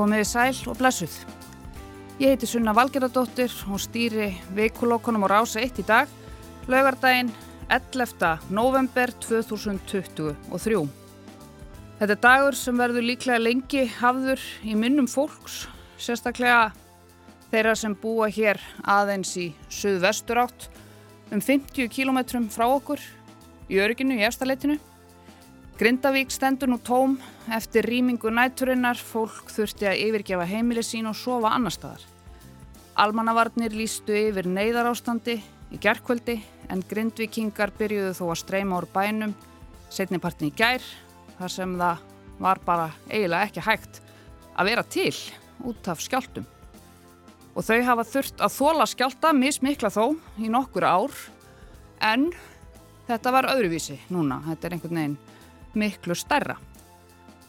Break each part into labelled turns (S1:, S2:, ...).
S1: Komiði sæl og blessuð. Ég heiti Sunna Valgeradóttir og stýri veikulókonum á rása 1 í dag, laugardaginn 11. november 2023. Þetta er dagur sem verður líklega lengi hafður í minnum fólks, sérstaklega þeirra sem búa hér aðeins í söðvestur átt um 50 km frá okkur í örginu í efstaleitinu. Grindavík stendur nú tóm eftir rýmingu næturinnar, fólk þurfti að yfirgefa heimili sín og sofa annar staðar. Almannavarnir lístu yfir neyðar ástandi í gerðkvöldi en grindvikingar byrjuðu þó að streyma úr bænum setnipartin í gær þar sem það var bara eiginlega ekki hægt að vera til út af skjáltum. Og þau hafa þurft að þóla skjálta mismikla þó í nokkur ár en þetta var öðruvísi núna, þetta er einhvern veginn miklu stærra.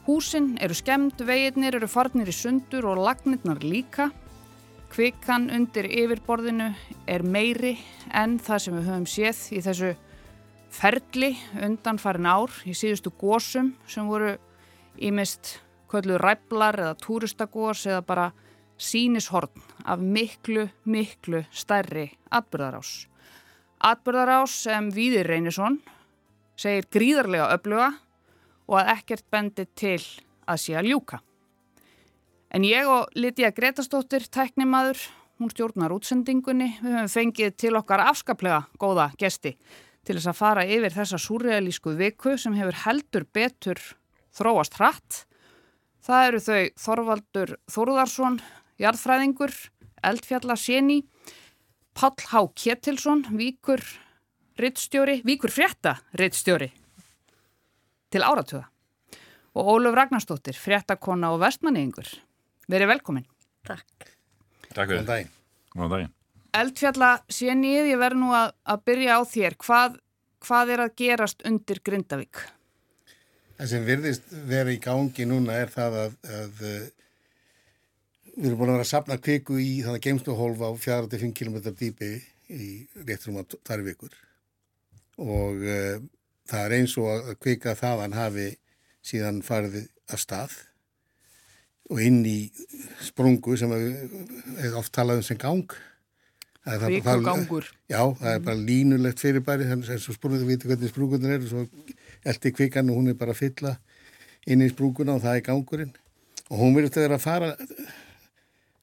S1: Húsin eru skemmt, veginnir eru farnir í sundur og lagnirnar líka. Kvikan undir yfirborðinu er meiri en það sem við höfum séð í þessu ferli undan farin ár í síðustu gósum sem voru ímist kvöldu ræflar eða túristagós eða bara sínishorn af miklu, miklu stærri atbyrðarás. Atbyrðarás sem Víðir Reynisson segir gríðarlega öfluga og að ekkert bendi til að sé að ljúka. En ég og Lítiða Gretastóttir, tæknimaður, hún stjórnar útsendingunni, við höfum fengið til okkar afskaplega góða gesti til þess að fara yfir þessa súrealísku viku sem hefur heldur betur þróast hratt. Það eru þau Þorvaldur Þóruðarsson, jarðfræðingur, eldfjalla Séni, Pall Há Ketilsson, Víkur Víkur frétta rittstjóri til áratuga og Óluf Ragnarstóttir, fréttakona og vestmanniðingur. Verið velkomin.
S2: Takk.
S3: Takk fyrir.
S2: Góðan daginn.
S3: Góðan daginn.
S1: Eldfjalla sénið, ég verð nú að, að byrja á þér. Hvað, hvað er að gerast undir Grindavík?
S2: Það sem virðist verið í gangi núna er það að, að uh, við erum búin að vera að sapna kviku í þannig að geimstuhólf á 45 km dýpi í þar vikur og uh, það er eins og að kvika þaðan hafi síðan farið af stað og inn í sprungu sem við oft talaðum sem gang.
S1: Kvikugangur.
S2: Já, það er bara línulegt fyrirbæri, þannig að sprungu, þú veitir hvernig sprungunar eru, svo eldi kvikan og hún er bara að fylla inn í sprunguna og það er gangurinn. Og hún verður þegar að fara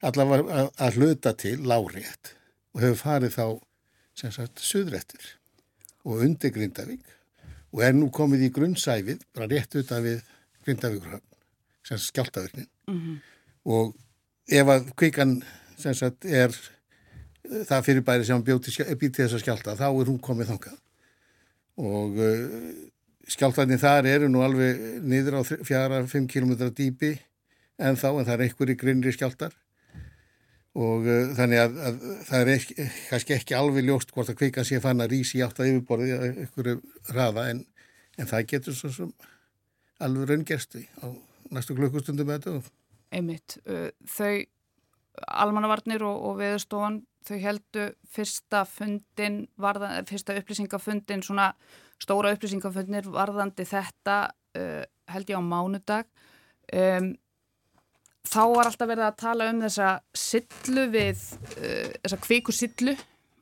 S2: allavega að, hluta til lárétt og hefur farið þá sem sagt suðrættir og undir Grindavík og er nú komið í grunnsæfið, bara rétt utan við Grindavíkurhafn, sem skjáltaverknin. Mm -hmm. Og ef að kvikan sem sagt er það fyrirbæri sem býti þess að skjálta, þá er hún komið þangað. Og uh, skjáltarnir þar eru nú alveg niður á fjara, fimm kilómetra dýpi en þá, en það er einhverju grinnri skjáltar og uh, þannig að, að það er ekki, kannski ekki alveg ljóst hvort að kvikan sé fann að rísi átt að yfirborði að einhverju raða en, en það getur svo sem alveg raungerstu á næstu klukkustundum með þetta.
S1: Einmitt, uh, þau almannavarnir og, og veðustofan þau heldu fyrsta fundin varðan, fyrsta upplýsingafundin svona stóra upplýsingafundin varðandi þetta uh, held ég á mánudag um þá var alltaf verið að tala um þessa sillu við, uh, þessa kviku sillu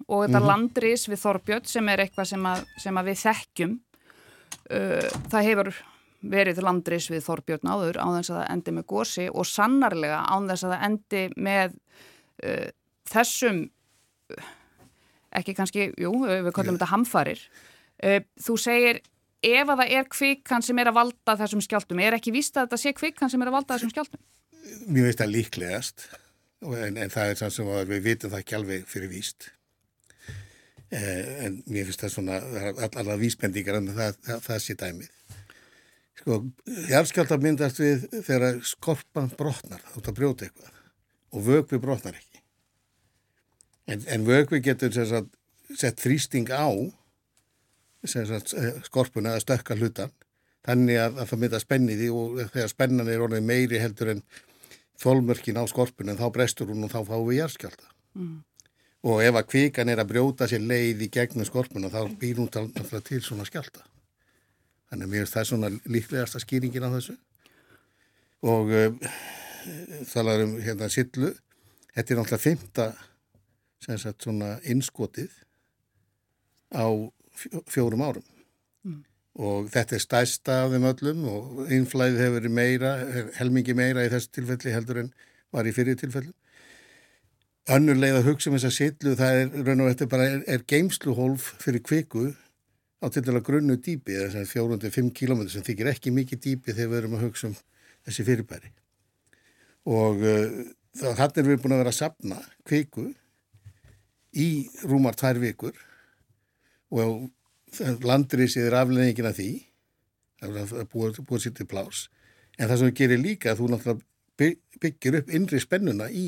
S1: og þetta mm -hmm. landris við Þorbjörn sem er eitthvað sem að, sem að við þekkjum uh, það hefur verið landris við Þorbjörn áður á þess að það endi með gósi og sannarlega á þess að það endi með uh, þessum ekki kannski, jú, við kallum yeah. þetta hamfarir þú segir ef að það er kvikan sem er að valda þessum skjáltum, er ekki víst að þetta sé kvikan sem er að valda þessum skjáltum?
S2: Mér veist það líklegast en, en það er sann sem að við vitum það ekki alveg fyrir víst. Eh, en mér finnst það svona allar vísbendingar en það, það, það sé dæmið. Sko, jarðskjálta myndast við þegar skorpan brotnar átt að brjóta eitthvað og vögvi brotnar ekki. En, en vögvi getur sagt, sett þrýsting á sagt, eh, skorpuna að stökka hlutan þannig að, að það mynda spenniði og þegar spennan er orðið meiri heldur en þólmörkin á skorpunum þá brestur hún og þá fáum við jæðskjálta mm. og ef að kvikan er að brjóta sér leið í gegnum skorpunum þá býr hún alltaf til svona skjálta þannig að mér finnst það svona líklegasta skýringin á þessu og uh, talar um hérna sillu, þetta er náttúrulega fymta sem sagt svona innskotið á fjórum árum. Og þetta er stæsta af þeim öllum og innflæðið hefur verið meira, helmingi meira í þessu tilfelli heldur en var í fyrir tilfellum. Önnur leið að hugsa um þess að sillu það er raun og þetta bara er, er geimsluhólf fyrir kviku á til dæla grunnu dýpi, þess að 405 km sem þykir ekki mikið dýpi þegar við erum að hugsa um þessi fyrirbæri og uh, þannig er við búin að vera að sapna kviku í rúmar tvær vikur og landriðsið er afleggingin að því það er að búa, búa sér til plás en það sem við gerir líka þú náttúrulega byggir upp innri spennuna í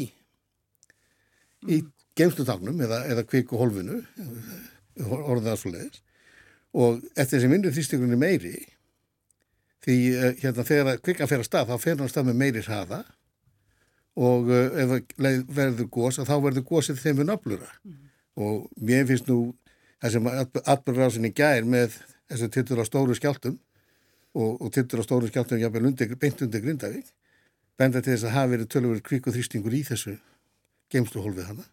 S2: í geimslutáknum eða, eða kviku hólfinu orðað svo leiðis og eftir þessi myndið þýstingunni meiri því uh, hérna þegar kvikan fer að stað þá fer hann að stað með meiri hraða. Og uh, ef það verður gós þá verður gósið þeim við nöflura. Mm. og mér finnst nú það sem atbyrðurásinni gær með þessu tittur á stóru skjáltum og, og tittur á stóru skjáltum jáfnvel undir, beint undir Grindavík benda til þess að hafa verið tölur kvík og þrýstingur í þessu geimsluhólfið hana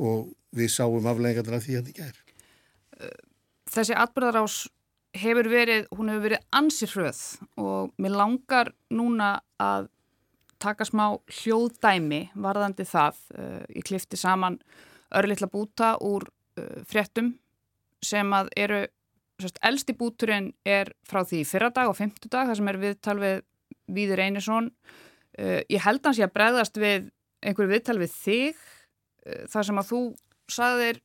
S2: og við sáum afleggingar af því hann í gær
S1: þessi atbyrðarás hefur verið, hún hefur verið ansir hröð og mér langar núna að taka smá hljóðdæmi varðandi það. Uh, ég klifti saman örlittla búta úr fréttum sem að eru, sérst, elsti búturinn er frá því fyrradag og fymtudag, það sem er viðtal við Víður Einarsson. Uh, ég held hans ég að bregðast við einhverju viðtal við þig, þar sem að þú saðir,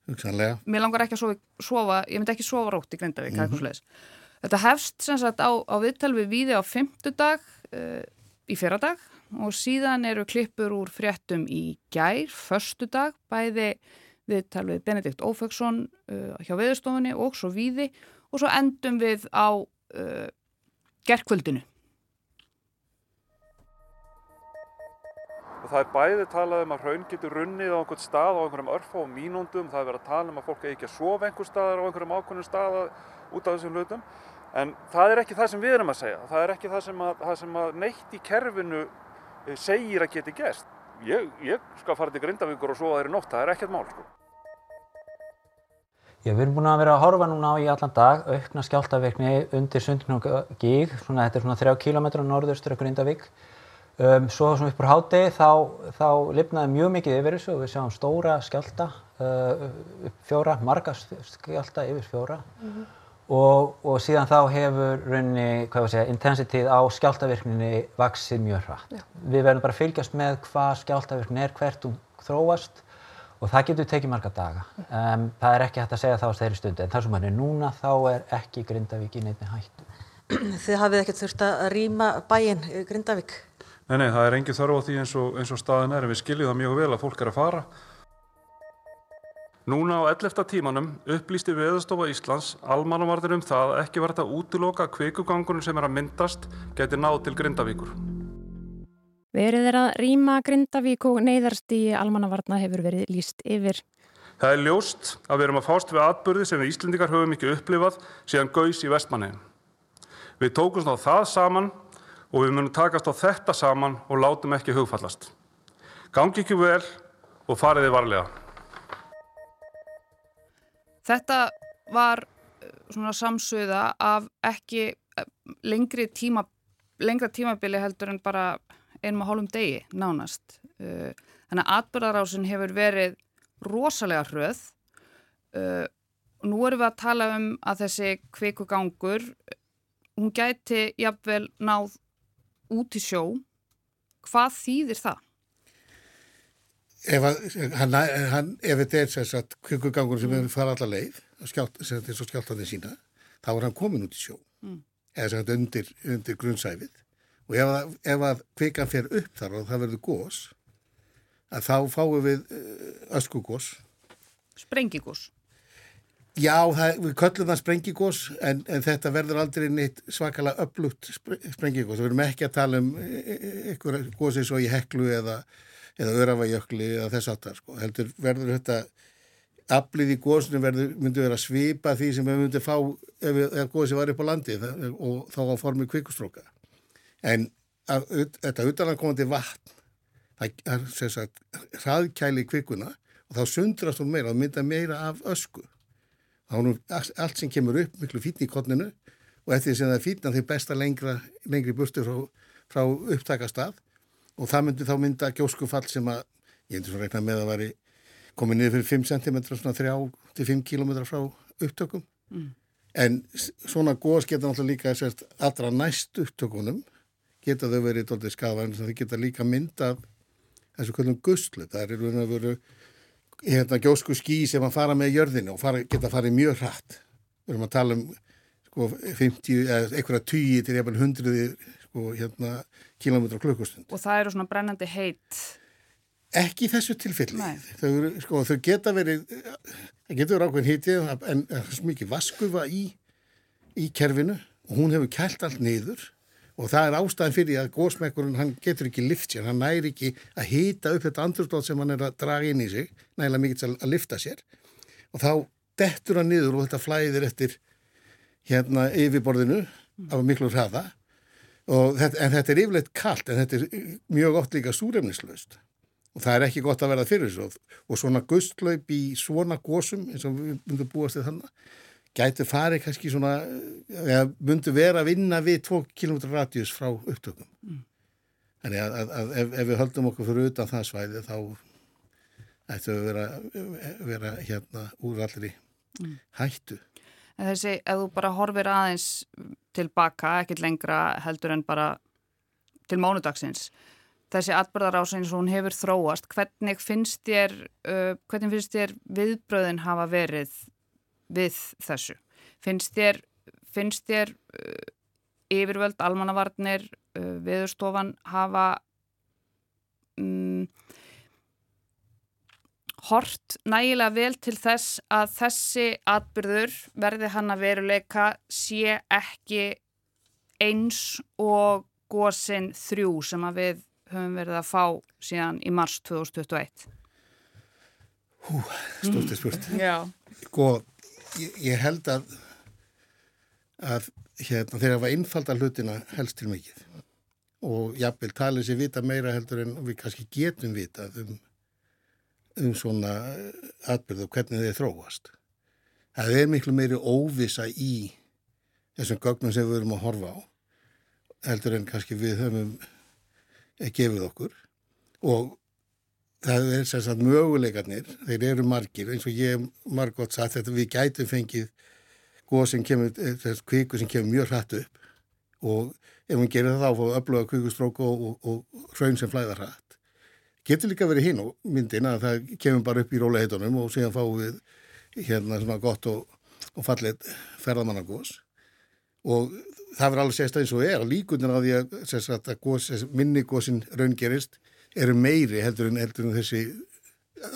S1: mér langar ekki að sofa, sofa ég myndi ekki sofa rótt í Grindavík mm -hmm. þetta hefst sem sagt á, á viðtalvi víði á fymtudag uh, í fyrradag og síðan eru klippur úr fréttum í gær, förstudag bæði viðtalvið Benedikt Ófeksson uh, hjá veðurstofunni og svo víði og svo endum við á uh, gerðkvöldinu
S3: og það er bæði talað um að hraun getur runnið á einhvern stað á einhverjum örfa og mínúndum, það er verið að tala um að fólk eigi ekki að sofa einhver staðar á einhverjum ákvörnum staða út af þessum hlutum en það er ekki það sem við erum að segja, það er ekki það sem að, það sem að neitt í kerfinu eh, segir að geti gæst. Ég, ég skal fara til Grindavíkur og sofa þeirri nótt, það er ekkert mál sko.
S4: Já, við erum búin að vera að horfa núna á í allan dag, aukna skjáltaverkni undir Sundknók-gíg, þetta er svona 3 km norðustur af Grindavík Um, svo sem upp á hátegi þá, þá lifnaði mjög mikið yfir þessu og við sjáum stóra skjálta uh, fjóra, marga skjálta yfir fjóra mm -hmm. og, og síðan þá hefur rauninni, hvað ég var að segja, intensitíð á skjáltavirkninni vaksið mjög hratt. Já. Við verðum bara að fylgjast með hvað skjáltavirknin er, hvert hún þróast og það getur tekið marga daga. Um, það er ekki hægt að segja þá á þeirri stundu en þar sem hann er núna þá er ekki Grindavík í neittni hættu.
S5: Þið hafið ekkert þurft að rýma bæinn Grindavík?
S3: Nei, nei, það er engin þörf á því eins og, eins og staðin er en við skiljum það mjög vel að fólk er að fara. Núna á 11. tímanum upplýsti Veðurstofa Íslands almannavarðir um það að ekki verða að útiloka kveikugangunum sem er að myndast geti náð til Grindavíkur.
S6: Verið er að rýma Grindavík og neyðarst í almannavarna hefur verið líst yfir.
S3: Það er ljóst að við erum að fást við atbyrði sem við Íslendingar höfum ekki upplifað síðan gauðs í vestmanni. Við tókumst á það saman og við munum takast á þetta saman og látum ekki hugfallast. Gangi ekki vel og fariði varlega.
S1: Þetta var eh, svona samsöða af ekki eh, lengri tíma, lengra tímabili heldur en bara einum og hálfum degi nánast. Eh, þannig að atbyrðarásin hefur verið rosalega hröð. Nú erum við að tala um að þessi kveikugangur, hún gæti jafnvel náð út í sjó hvað þýðir það?
S2: Ef, að, hann, hann, ef þetta er þess að kvingugangur sem hefur farið allar leið eins og skjáltaði sína þá er hann komin út í sjó mm. eða þess að undir, undir grunnsæfið og ef að, ef að kvikan fer upp þar og það verður gós að þá fáum við eh, öskugós
S1: Sprengigós
S2: Já, það, við köllum það sprengigós en, en þetta verður aldrei neitt svakalega upplugt sprengigós. Við erum ekki að tala um ykkur e, e, gósi svo í heklu eða, eða örafajökli eða þess aftar. Sko. Heldur verður þetta aflið í gósinu verður, myndi vera svipa því sem við myndum fá ef, ef gósi var upp á landi það, og þá á formi kvikustróka. En að þetta utanankomandi vatn það sagt hraðkæli kvikuna og þá sundrast hún meira og mynda meira af ösku. Þá er nú allt sem kemur upp miklu fítni í kottninu og eftir sem það er fítna þeir besta lengra, lengri burtu frá, frá upptakastað og það myndi þá mynda gjóskufall sem að ég endur svo reikna með að væri komið niður fyrir 5 cm svona 3-5 km frá upptökum. En s- svona gós geta náttúrulega líka allra næst upptökunum geta þau verið dóltið skafa en þau geta líka myndað þessu kvöldum guslu. Það er raun og veru hérna, gjósku ský sem að fara með jörðinu og fara, geta farið mjög hratt. Við erum að tala um sko, 50 eða einhverja 20 til jafnvel 100 sko, hérna, kilometra klukkustund.
S1: Og það eru svona brennandi heitt.
S2: ekki þessu tilfelli.
S1: Nei.
S2: þau, eru, sko, þau geta verið það getur verið ákveðin hiti en það er svo mikið vaskufa í í kerfinu. Og hún hefur kælt allt niður og það er ástæðan fyrir að gósmekkurinn hann getur ekki lift sér, hann næri ekki að hýta upp þetta andrúrslót sem hann er að draga inn í sig, nægilega mikið að lifta sér. Og þá dettur hann niður og þetta flæðir eftir hérna yfirborðinu af miklu hraða. Þetta, en þetta er yfirleitt kalt en þetta er mjög oft líka súrefnislaust. Og það er ekki gott að verða fyrir þessu. Og, svona gustlaup í svona gósum eins og við myndum búast til þannig gætu farið kannski svona eða myndu vera að vinna við 2 km radíus frá upptökum. Þannig að, að, að ef, ef við höldum okkur fyrir utan það svæði þá ættu við vera, vera hérna úr allri hættu.
S1: En þessi, ef þú bara horfir aðeins tilbaka, ekkert lengra heldur en bara til mánudagsins, þessi atbyrðarás eins og hún hefur þróast, hvernig finnst þér, uh, hvernig finnst þér viðbröðin hafa verið við þessu? Finnst þér, finnst þér uh, yfirvöld, almannavarnir, uh, viðurstofan hafa um, hort nægilega vel til þess að þessi atbyrður verði hann að veruleika sé ekki eins og gósin þrjú sem að við höfum verið að fá síðan í mars 2021.
S2: stórtið spurt
S1: Já.
S2: sko, ég, ég held að að hérna, þeir hafa einfalda hlutina helst til mikið og jafnvel talið sér vita meira heldur en við kannski getum vitað um, um svona atbyrðu og hvernig þeir þróast. Það er miklu meiri óvisa í þessum gögnum sem við erum að horfa á heldur en kannski við höfum gefið okkur og það er sem sagt möguleikarnir, þeir eru margir eins og ég margótt satt þetta við gætum fengið góð sem kemur, þess kviku sem kemur mjög hratt upp og ef hún gerir það þá fóðu öfluga kvikustróku og, og, og hraun sem flæðar hratt. Getur líka verið hinn og myndin að það kemur bara upp í rólaheitunum og síðan fáum við hérna svona gott og, og fallit ferðamannagós og það verður alveg sérst eins og er að líkundir á því að, að gos, minni gósin raungerist eru meiri heldur en, heldur en þessi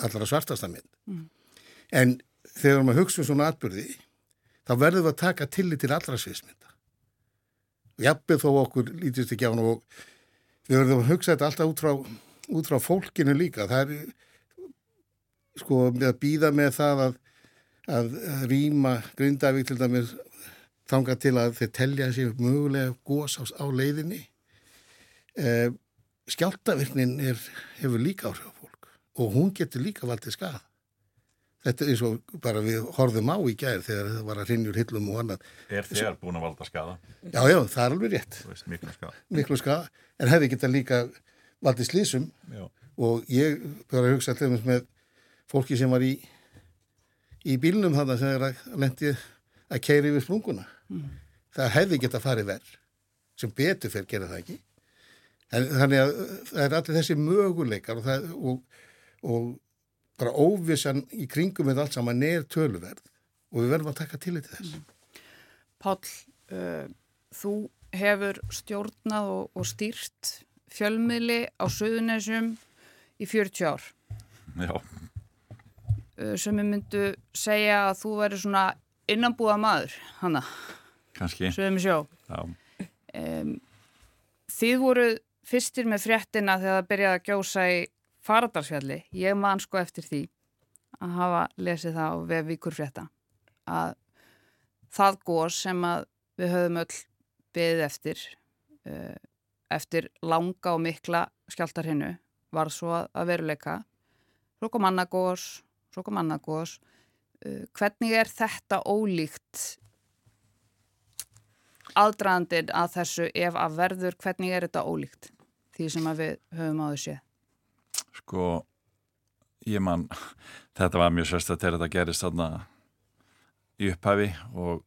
S2: allra svartasta mynd. Mm. En þegar maður hugsa um svona atbyrði, þá verður við að taka tillit til allra sviðsmynda. Jafnveg þó okkur lítist ekki á hann og við verðum að hugsa þetta alltaf út frá, út frá fólkinu líka. Það er sko að býða með það að, að rýma Grindavík til dæmis þanga til að þeir telja sér mögulega gós á, á leiðinni. Eh, skjáltavirknin er, hefur líka áhrif á fólk og hún getur líka valdið skað. Þetta er eins og bara við horfum á í gær þegar það var að hrinjur hillum og annað.
S7: Er þegar búin að valda skada?
S2: Já, já, það er alveg rétt.
S7: Þú veist, miklu skada.
S2: Miklu skada, en hefði geta líka valdið slísum
S7: Já.
S2: og ég bara að hugsa alltaf með fólki sem var í, í bílnum þannig að það er að lendi að keiri við sprunguna. Það hefði geta farið verð sem betur fyrir gera það ekki. En, þannig að það er allir þessi möguleikar og, það, og, og bara óvissan í kringum með allt saman neður töluverð og við verðum að taka til þetta þess.
S1: Páll, uh, þú hefur stjórnað og, og stýrt fjölmiðli á Suðunessum í 40 ár
S7: Já.
S1: uh, sem ég myndu segja að þú væri svona innanbúða maður, hanna,
S7: Kanski.
S1: sögum sjó.
S7: Já.
S1: Um, þið voru fyrstir með fréttina þegar það byrjaði að gjósa í Faradalsfjalli. Ég man sko eftir því að hafa lesið það á vefvíkur frétta að það gór sem að við höfum öll beðið eftir uh, eftir langa og mikla skjáltarhinnu var svo að veruleika. Svo kom annargós, svo kom annargós. Uh, hvernig er þetta ólíkt aðdraðandin að þessu ef að verður, hvernig er þetta ólíkt því sem við höfum á þessu?
S7: Sko, ég man, þetta var mjög sérst að þetta gerist þarna í upphæfi og,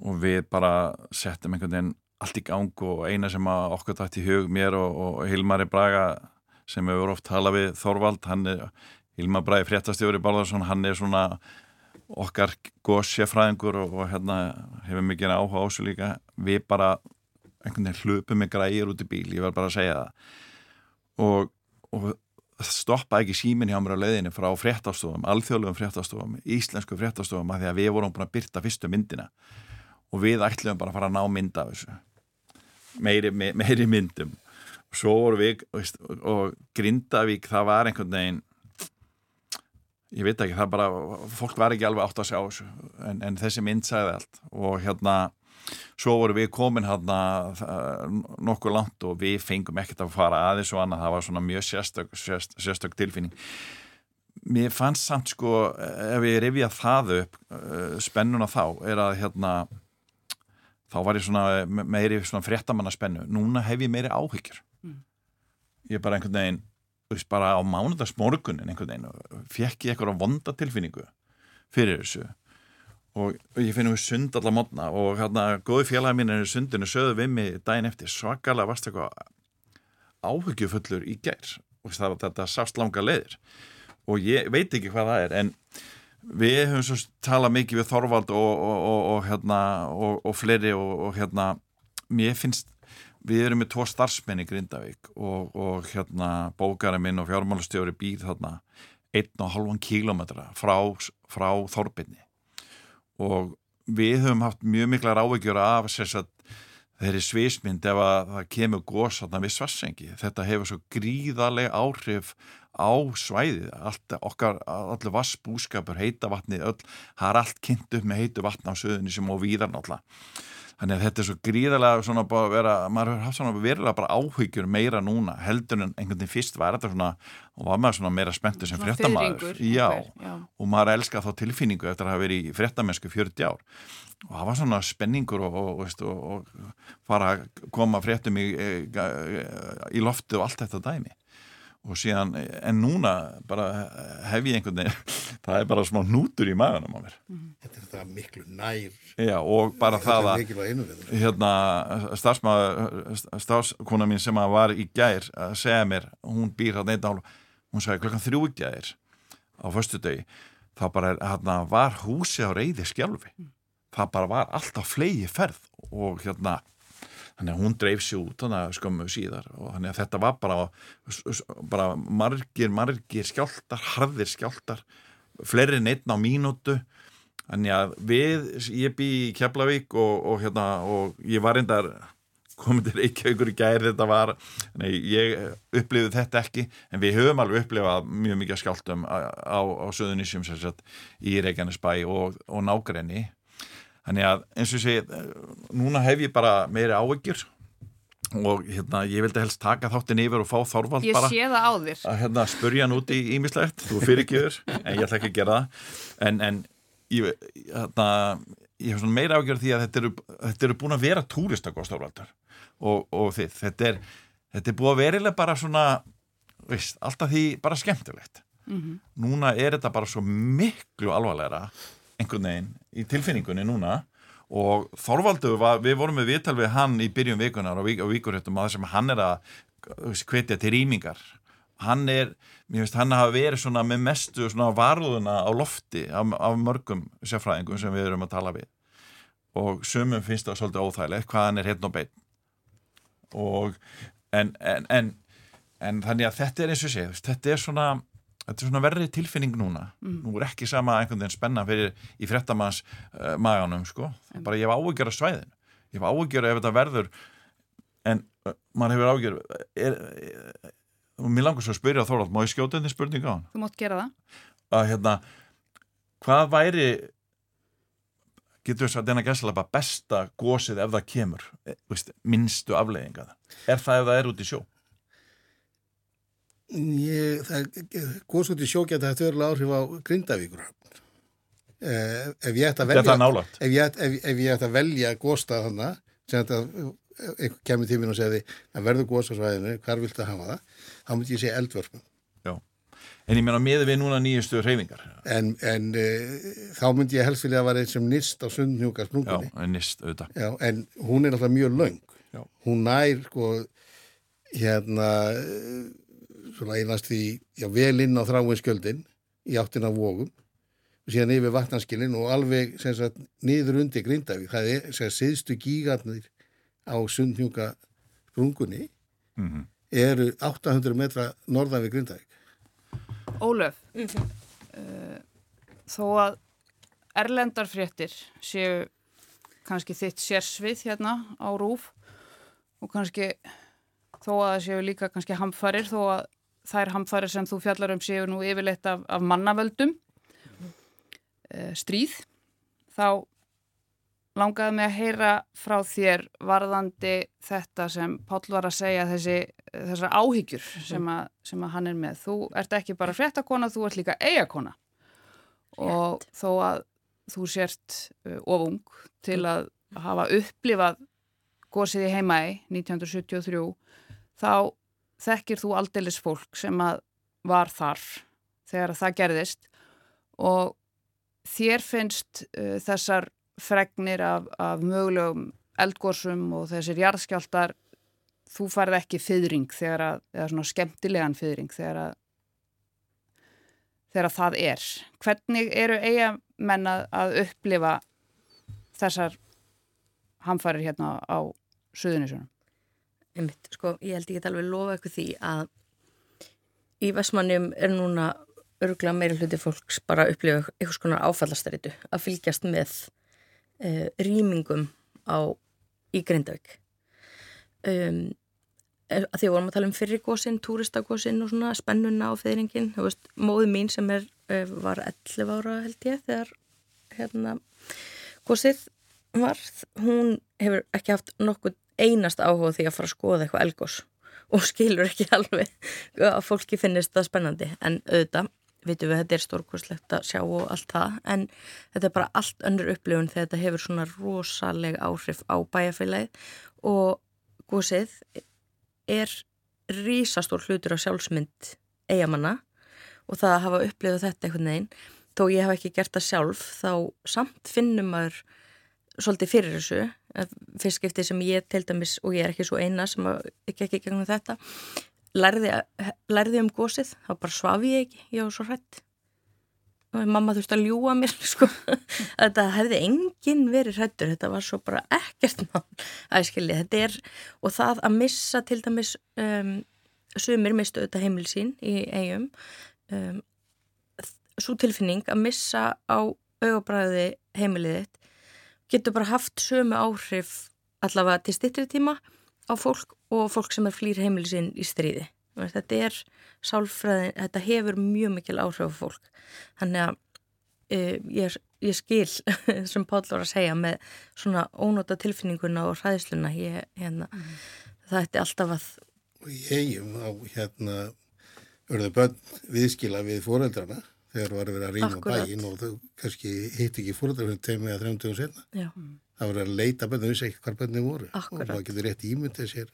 S7: og við bara settum einhvern veginn allt í gang og eina sem okkur dætt í hug mér og, og Hilmari Braga sem hefur oft talað við Þorvald, er Hilmar Bragi fréttastjóri Bárðarsson, hann er svona okkar góðsjefræðingur og, og hérna hefur mikið áhuga á þessu líka við bara einhvern veginn hlupum með græir út í bíl, ég var bara að segja það. Og, og stoppa ekki símin hjá mér á leiðinu frá fréttastofum, alþjóðlegum fréttastofum íslensku fréttastofum að því að við vorum búin að byrta fyrstu myndina. Og við ætlum bara að fara að ná mynda af þessu. Meiri, meiri myndum. Og svo voru við og, og Grindavík það var einhvern veginn ég veit ekki, það bara, fólk var ekki alveg átt að sjá þessu, en, en þessi mynd sagði allt. Og hérna svo voru við komin hérna nokkuð langt og við fengum ekkert að fara aðeins og annað, það var svona mjög sérstök, sérstök, sérstök tilfinning. Mér fannst samt sko ef ég rifja það upp uh, spennuna þá, er að hérna þá var ég svona meiri svona fréttamanna spennu, núna hef ég meiri áhyggjur. Mm. ég er bara einhvern veginn veist, bara á mánudagsmorgunin einhvern veginn fekk ég eitthvað vonda tilfinningu fyrir þessu og, og ég finnum við sund allar mótna og hérna góði félagi mín er sundinu sögðu við mig daginn eftir svakalega varst eitthvað áhyggjufullur í gær. Og það, þetta sást langa leðir og ég veit ekki hvað það er en við hefum svo talað mikið við Þorvald og, og, og hérna og fleiri og hérna mér finnst við erum með tvo starfsmenn í Grindavík og, og hérna bókarinn minn og fjármálastjóri býð þarna einn og halvan kílometra frá, frá Þorbinni og við höfum haft mjög mikla ráðvegjur af að þeirri svismynd ef að það kemur gós þarna við svassengi þetta hefur svo gríðarlega áhrif á svæðið, allt okkar allir vassbúskapur, heita vatni öll, það er allt kynnt upp með heitu vatna á söðunni sem á víðar náttúrulega Þannig að þetta er svo gríðarlega svona bara að vera, maður hefur haft svona verilega bara áhyggjur meira núna heldur en einhvern veginn fyrst var þetta svona, og var maður svona meira spenntur sem fréttamaður. Já, já, og maður elskar þá tilfinningu eftir að hafa verið í fréttamennsku 40 ár. Og það var svona spenningur og, og, og, og fara að koma fréttum í, í loftu og allt þetta dæmi og síðan, en núna bara hef ég einhvern veginn það er bara smá nútur í maðunum á mér
S2: mhm. Þetta er þetta miklu nær
S7: Já, og bara það að hérna, starfskona mín sem var í gær að segja mér, hún býr hérna einn ál hún sagði klokkan þrjú í gær á förstu degi, þá bara hérna, var húsi á reyði skjálfi mm. það bara var alltaf flegi ferð og hérna Þannig að hún dreif sér út þannig að skömmu síðar og þannig að þetta var bara, bara margir, margir skjáltar, harðir skjáltar, fleiri en einn á mínútu. Þannig að við, ég bý í Keflavík og, og, hérna, og ég var reyndar komið til Reykjavíkur í gæri þetta var, nei, ég upplifði þetta ekki, en við höfum alveg upplifað mjög mikið skjáltum á, á, á söðunísjum í Reykjanesbæ og, og nákrenni Þannig að eins og ég segi, núna hef ég bara meiri ávegjur og hérna, ég vildi helst taka þáttin yfir og fá Þorvald
S1: ég
S7: bara
S1: að
S7: hérna, spurja hann út í ímislegt, þú fyrir ekki yfir, en ég ætla ekki að gera það en, en ég, hérna, ég hef svona meira ágjörð því að þetta eru, þetta eru búin að vera túristakos Þorvaldar og, og þið, þetta er, þetta er búin að verilega bara svona, veist, alltaf því bara skemmtilegt. Mm -hmm. Núna er þetta bara svo miklu alvarlegra einhvern veginn í tilfinningunni núna. Og Þorvaldur, var, við vorum með viðtal við hann í byrjun vikunar og vikurhjöttum að þessum hann er að hvetja til rýmingar. Hann er, mér finnst hann að hafa verið svona með mestu svona varðuna á lofti af, af mörgum sérfræðingum sem við erum að tala við. Og sumum finnst það svolítið óþægilegt hvað hann er hérna og bein og en, en, en, en þannig að þetta er eins og sé þetta er svona þetta er svona verri tilfinning núna mm. nú er ekki sama einhvern veginn spenna fyrir í frettamanns uh, maganum sko bara ég hef áhugjör að svæðin ég hef áhugjör ef þetta verður en uh, mann hefur áhugjör er, er, og mér langar svo að spyrja Þorvald, má ég skjóta þetta spurning á hann?
S1: Þú mátt gera það
S7: að hérna, hvað væri getur þess að denna gæsla bara besta gósið ef það kemur minnstu afleiðinga er það ef það er út í sjó?
S2: Ég, það, góðsóti sjó geta þetta örlega áhrif á Grindavíkur eh, ef ég ætti að velja ef ég, ef, ef ég ætti að velja góðstað þannig sem þetta kemur tímin og segði að verður góðstasvæðinu, hvar vilt það hafa það? Þá myndi ég segja eldvörpum.
S7: Já, en ég meina með við núna nýjustu reyfingar
S2: en, en e, þá myndi ég helst vilja að vera eins sem nist á sundnjúka sprungunni
S7: Já, nist auðvitað.
S2: Já, en hún er alltaf mjög laung
S7: Já.
S2: hún nær sko hérna svona einast því, já, vel inn á þráinskjöldin í áttina vógum og síðan yfir vatnanskilin og alveg sem sagt niður undir Grindavík það er sem sagt siðstu gígarnir á sundnjúka sprungunni mm -hmm. eru 800 metra norðan við Grindavík
S1: Ólöf mm -hmm. uh, þó að erlendarfréttir séu kannski þitt sérsvið hérna á rúf og kannski þó að það séu líka kannski hamfarir þó að þær hamfarir sem þú fjallar um séu nú yfirleitt af, af mannavöldum e, stríð þá langaði mig að heyra frá þér varðandi þetta sem Páll var að segja þessi, þessar áhyggjur sem að, sem að hann er með. Þú ert ekki bara fréttakona, þú ert líka eigakona og Rétt. þó að þú sért uh, ofung til að hafa upplifað gósið í heimaði 1973 þá þekkir þú aldeilis fólk sem að var þar þegar það gerðist og þér finnst uh, þessar fregnir af, af mögulegum eldgórsum og þessir jarðskjáltar þú farið ekki fyrring þegar að, eða svona skemmtilegan fyrring þegar að þegar að það er. Hvernig eru eigamenn að upplifa þessar hamfarir hérna á söðunisunum?
S8: Einmitt, sko, ég held ekki alveg lofa eitthvað því að í Vestmannum er núna örgulega meira hluti fólks bara að upplifa eitthvað svona áfallastaritu að fylgjast með uh, rýmingum á í Grindavík. Um, að því að vorum að tala um fyrirgósinn, túristagósinn og svona spennuna á feyringin, þú veist, móðu mín sem er, uh, var 11 ára held ég þegar hérna gósið var hún hefur ekki haft nokkuð einast áhuga því að fara að skoða eitthvað elgós og skilur ekki alveg að fólki finnist það spennandi. En auðvitað, vitum við þetta er stórkurslegt að sjá og allt það. En þetta er bara allt önnur upplifun þegar þetta hefur svona rosaleg áhrif á bæjarfélagið. Og gósið er rísastór hlutur á sjálfsmynd eigamanna og það að hafa upplifað þetta einhvern veginn þó ég hef ekki gert það sjálf þá samt finnum maður svolítið fyrir þessu fyrst skiptið sem ég til dæmis og ég er ekki svo eina sem ekki ekki gegnum þetta lærði, lærði um gósið þá bara svafi ég ekki, ég var svo hrætt mamma þurfti að ljúa mér sko, þetta hefði enginn verið hrættur, þetta var svo bara ekkert mann æskilji, þetta er og það að missa til dæmis um, sumir mistu þetta heimil sín í eigum um, svo tilfinning að missa á augabræði heimiliðitt getur bara haft sömu áhrif allavega til stittri tíma á fólk og fólk sem er flýr heimilisinn í stríði. Þetta er sálfræðin, þetta hefur mjög mikil áhrif á fólk. Þannig að uh, ég, ég skil sem Páll var að segja með svona ónóta tilfinninguna og hræðsluna ég, hérna, mm. það ætti alltaf að
S2: ég hegjum á hérna örðu bönn viðskila við fóreldrana þegar var að vera að rýna bæin og þau kannski hitt ekki fóröldar fyrir tegum eða þrejum dögum senna. Já. Það var að leita bönni, þau vissi ekki hvað bönni voru Akkurat. og það getur rétt ímyndið sér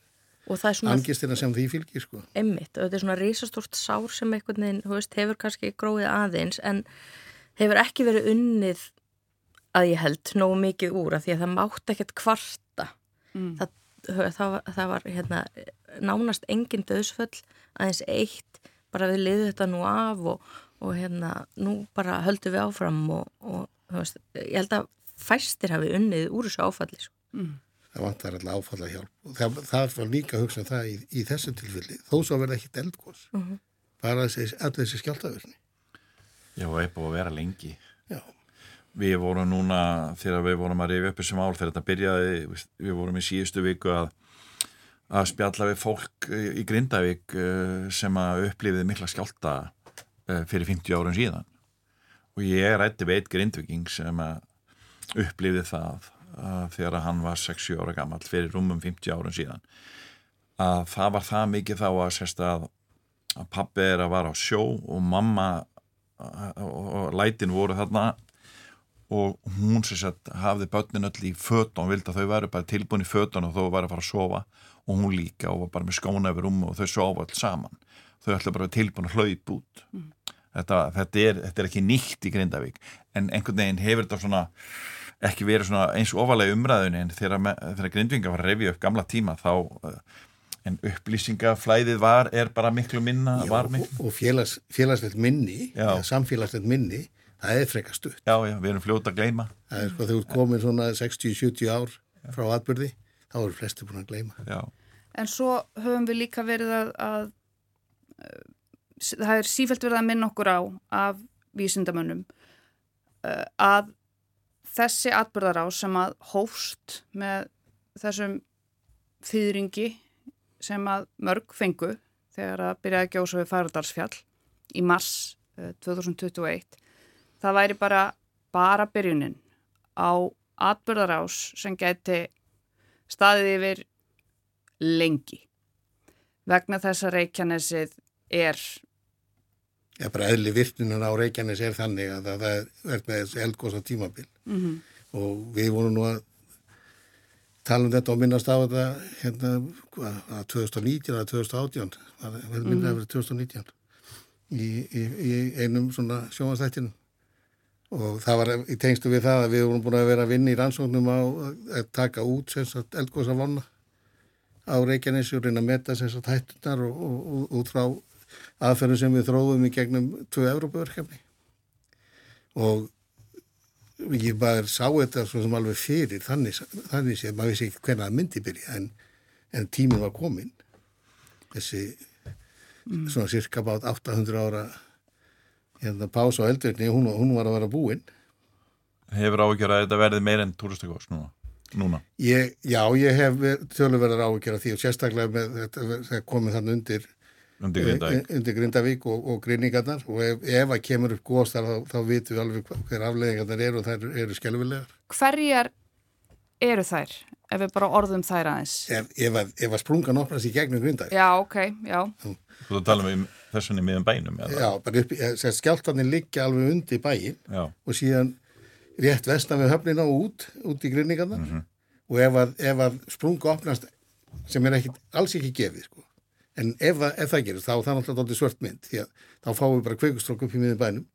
S2: angistina sem því fylgir sko.
S8: Emmitt þetta er svona risastort sár sem einhvern veginn, þú veist, hefur kannski gróðið aðeins en hefur ekki verið unnið að ég held nógu mikið úr að því að það mátt ekkert kvarta. Mm. Það, það, það var hérna, nánast engin döðsföll aðeins eitt bara við liðum þetta nú af og og hérna nú bara höldum við áfram og, og veist, ég held að fæstir hafi unnið úr þessu áfalli sko. mm.
S2: Það vantar alltaf áfalla hjálp og það, það var líka að hugsa um það í, í þessu tilfelli þó svo verða ekkit eldgós mm -hmm. bara þessi, allir þessi skjáltaverni
S7: Já, og eitthvað að vera lengi Já Við vorum núna, þegar við vorum að reyfi upp þessum ál þegar þetta byrjaði, við vorum í síðustu viku að að spjalla við fólk í Grindavík eh, sem að upplifið mikla skjálta fyrir 50 árum síðan. Og ég rætti við eitt grindviking sem upplifði það þegar hann var 60 ára gammal fyrir rúmum 50 árum síðan að það var það mikið þá að sérst að, pappi er að vara á sjó og mamma og, lætin voru þarna og hún sérst hafði börnin öll í fötun vildi að þau væri bara tilbúin í fötun og þó væri að fara að sofa og hún líka og var bara með skóna yfir rúmu og þau sofa öll saman. Þau ætla bara tilbúin að hlaup út. Mm. Þetta, þetta, er, þetta er ekki nýtt í Grindavík en einhvern veginn hefur þetta svona ekki verið svona eins og ofalega umræðun en þegar, þegar Grindvinga var að revja upp gamla tíma þá eh, en upplýsingaflæðið var, er bara miklu minna
S2: já, miklu. og, félags, félagslegt minni samfélagslegt minni það er frekar stutt
S7: já, já, við erum fljóta að gleyma
S2: það er sko, þegar þú komin svona 60-70 ár frá atbyrði, þá eru flesti búin að gleyma
S7: já.
S1: en svo höfum við líka verið að, að það er sífælt verið að minna okkur á af vísindamönnum uh, að þessi atbyrðar á sem að hófst með þessum þýðringi sem að mörg fengu þegar að byrjaði að gjósa við Færaldarsfjall í mars uh, 2021 það væri bara bara byrjunin á atbyrðar ás sem geti staðið yfir lengi. Vegna þess að Reykjanesið er
S2: Já, bara eðli virtunin á Reykjanes er þannig að það er með eldgóðs á tímabil. Mm -hmm. og við vorum nú að tala um þetta og minnast á þetta hérna að 2019 eða 2018 það vel minna að vera 2019 í, í, í einum svona sjónastættinu og það var í tengstu við það að við vorum búin að vera að vinna í rannsóknum á að taka út eldgóðs af vonna á reyna að meta þess að hættunar og, og, og út frá aðferðum sem við þróðum í gegnum tvö Európaverkefni og ég bara sá þetta svo sem alveg fyrir þannig, þannig sé, maður vissi ekki hvernig það myndi byrja en, en tímin var komin þessi mm. svona cirka bát 800 ára hérna pása á eldverkni hún, hún var að vera búinn
S7: Hefur ágjörð að þetta verði meir enn túristakos núna? núna?
S2: Ég, já, ég hef tölurverðar ágjör af því og sérstaklega með þetta komið þannig undir
S7: undir Grindavík,
S2: eh, undir Grindavík og, og grinningarnar og ef, ef að kemur upp góðstar þá, þá vitum við alveg hver afleggingarnar eru og þær eru skelvilegar.
S1: Hverjar eru þær? Ef við bara orðum þær aðeins.
S2: Ef, ef, að, ef að sprungan opnast í gegnum Grindavík.
S1: Já, ok, já.
S7: Þú talum um þessunni miðan bænum.
S2: Eða? Já, bara upp, eh, skjáltarnir liggja alveg undir bæin já. og síðan rétt vestan við höfnina og út, út í grinningarnar mm -hmm og ef að, ef að sprunga opnast sem er ekki, alls ekki gefið sko. En ef, ef það gerir þá er það náttúrulega svört mynd því að þá fáum við bara kveikustrók upp í miðin bænum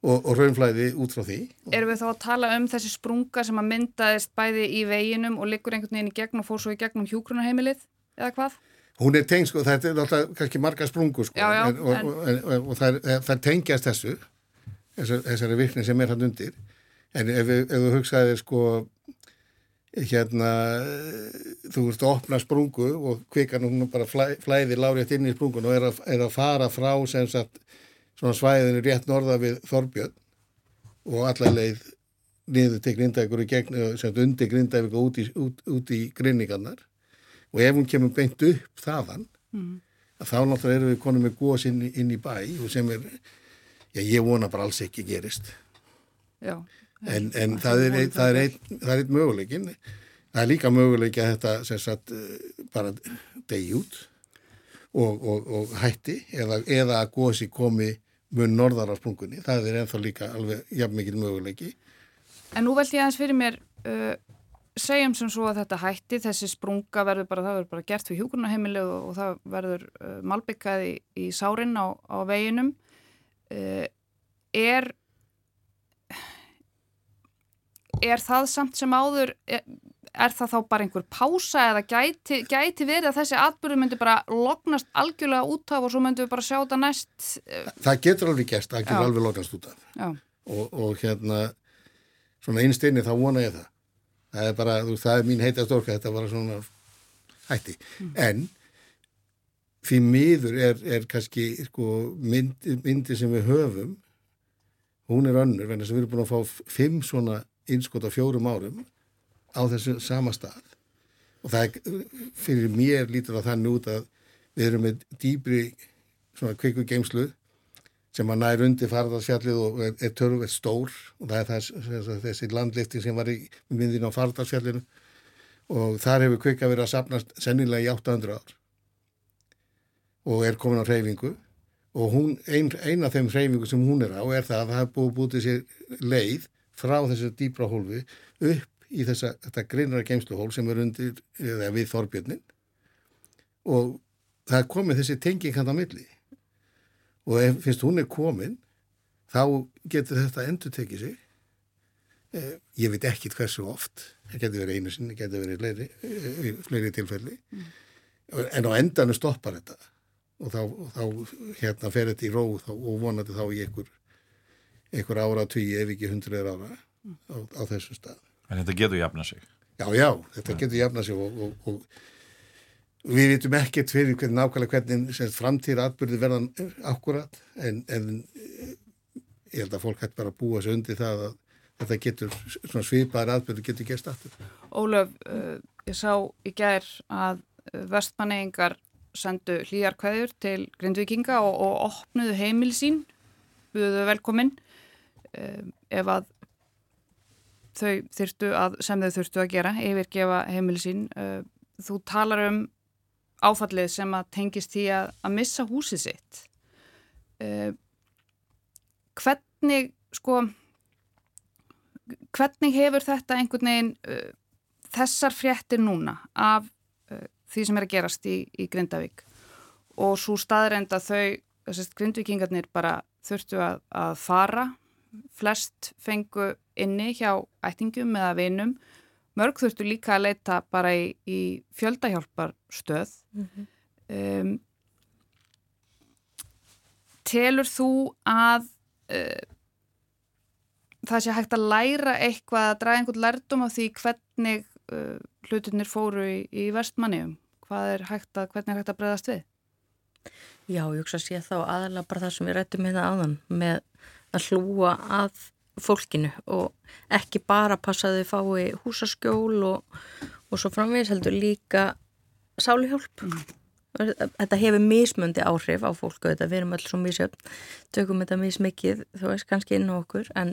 S2: og, og raunflæði út frá því
S1: Erum við þá að tala um þessi sprunga sem að myndaðist bæði í veginum og liggur einhvern veginn í gegn og fór svo í gegnum hjúgrunarheimilið eða hvað?
S2: Hún er tengst sko, það er náttúrulega kannski marga sprungu sko,
S1: já, já,
S2: en, og, en... og, og það, er, það tengjast þessu þessari, virkni sem er hann undir en ef, ef þú hugsaðir sko hérna þú ert að opna sprungu og kvikan hún bara flæ, flæðir lárétt inn í sprungun og er að, er að fara frá sem sagt svona svæðinu rétt norða við Þorbjörn og allar leið niður til Grindavíkur og gegn, sem undir Grindavíkur út í, út, út í grinningarnar. Og ef hún kemur beint upp þaðan mm. þá náttúrulega erum við konum með góðs inn, inn í bæ og sem er, já ég vona bara alls ekki gerist.
S1: Já
S2: en, en það er einn ein, möguleikin það er líka möguleiki að þetta sem sagt eh, bara degi út og, og, og hætti eða, eða að gósi komi mun norðar á sprungunni, það er ennþá líka alveg jafn mikil möguleiki.
S1: En nú veld ég aðeins fyrir mér uh, segjum sem svo að þetta hætti þessi sprunga verður bara, það verður bara gert við hjúkurnaheimilu og, og það verður uh, malbyggað í, í sárin á, á veginum. Uh, er er það samt sem áður er, er það þá bara einhver pása eða gæti, gæti verið að þessi atbyrðu myndi bara lognast algjörlega út af og svo myndi við bara sjá þetta næst
S2: eh, Það getur alveg gæst, það getur Já. alveg lognast út af og, og hérna svona einstinni þá vona ég það það er bara, þú, það er mín heitast orka þetta var svona hætti mm. en því miður er, er kannski sko, myndi, myndi sem við höfum hún er önnur, vennig sem við erum búin að fá fimm svona innskot á fjórum árum á þessu sama stað. Og það er fyrir mér lítur á þannig út að við erum með dýbri svona kveikugeimslu sem að nær undir farðarsfjallið og er, er törfið stór. Og það er þess, þessi landlifting sem var í myndin á farðarsfjallinu og þar hefur kvika verið að sapnast sennilega í 800 ár. Og er komin á hreyfingu. Og hún, ein, ein af þeim hreyfingu sem hún er á er það að það er búið til sér leið frá þessu dýbra hólfi upp í þessa, þetta grinnara geimsluhól sem er undir, eða við Þorbjörnin og það er komið þessi tenging hann á milli. Og ef finnst hún er komin þá getur þetta endur tekið sig. Eh, ég veit ekki hversu oft. Það getur verið einu sinni, það getur verið fleiri, eh, fleiri tilfelli. Mm. en á endanum stoppar þetta. Og þá, og þá hérna fer þetta í róð og vonandi þá í einhver, einhver ára tví ef ekki hundruður ára á, á þessum stað.
S7: En þetta getur jafna sig?
S2: Já, já, þetta ja. getur jafna sig og, og, og við vitum ekkert fyrir hvernig nákvæmlega hvernig framtíra atbyrði verðan akkurat en, en ég held að fólk hætti bara að búa sig undir það að þetta getur, svona svipaðar atbyrði getur gerst aftur.
S1: Ólöf, uh, ég sá í gær að vestmannegingar sendu hlýjarkvæður til grindvikinga og, og opnuðu heimil sín buðuðu velkominn ef að þau þurftu að, sem þau þurftu að gera yfirgefa heimil sín uh, þú talar um áfallið sem að tengist því að, að missa húsið sitt. Uh, hvernig sko hvernig hefur þetta einhvern veginn uh, þessar fréttir núna af því sem er að gerast í, í Grindavík? Og svo staðrænd að þau, þessast grindvikingarnir bara þurftu að, að fara flest fengu inni hjá ættingum eða vinum mörg þurftu líka að leita bara í, í fjöldahjálpar stöð mm -hmm. um, Telur þú að uh, það sé hægt að læra eitthvað að draga einhvern lærdom á því hvernig uh, hlutinir fóru í, í vestmanniðum? Hvað er hægt að, hvernig er hægt að bregðast við?
S8: Já, ég hugsa að sé þá aðalega bara það sem við rættum hérna áðan með að hlúa að fólkinu og ekki bara passa að þau fái húsaskjól og, og svo framvegis heldur líka sáluhjálp. Mm. Þetta hefur mismöndi áhrif á fólku, þetta við erum alls svo misjöfn, tökum þetta mismikið, þú veist, kannski inn á okkur, en,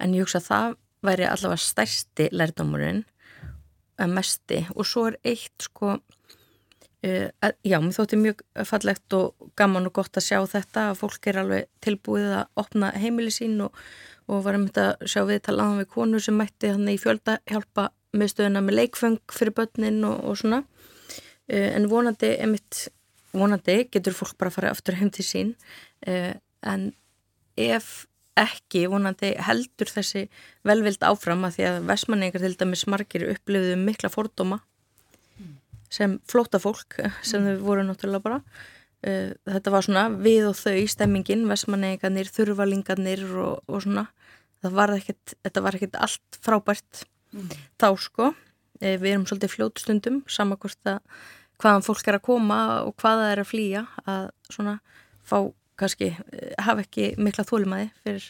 S8: en ég hugsa að það væri allavega stærsti lærdomurinn mesti og svo er eitt sko að, já, mér þótti mjög fallegt og gaman og gott að sjá þetta að fólk er alveg tilbúið að opna heimili sín og, og varum þetta að sjá við talaðan við konu sem mætti hann í fjölda hjálpa meðstöðuna með leikfeng fyrir börnin og, og svona. Uh, en vonandi, emitt, vonandi getur fólk bara að fara aftur heim til sín. Uh, en ef ekki vonandi heldur þessi velvild áfram að því að vestmanningar til dæmis margir upplifðu mikla fordóma sem flóta fólk sem þau voru náttúrulega bara uh, þetta var svona við og þau stemmingin, vestmanningarnir, þurvalingarnir og, og svona var ekkit, þetta var ekkert allt frábært mm. þá sko uh, við erum svolítið fljótstundum samakvort að hvaðan fólk er að koma og hvaða er að flýja að svona fá kannski eh, hafa ekki mikla þólumæði fyrir,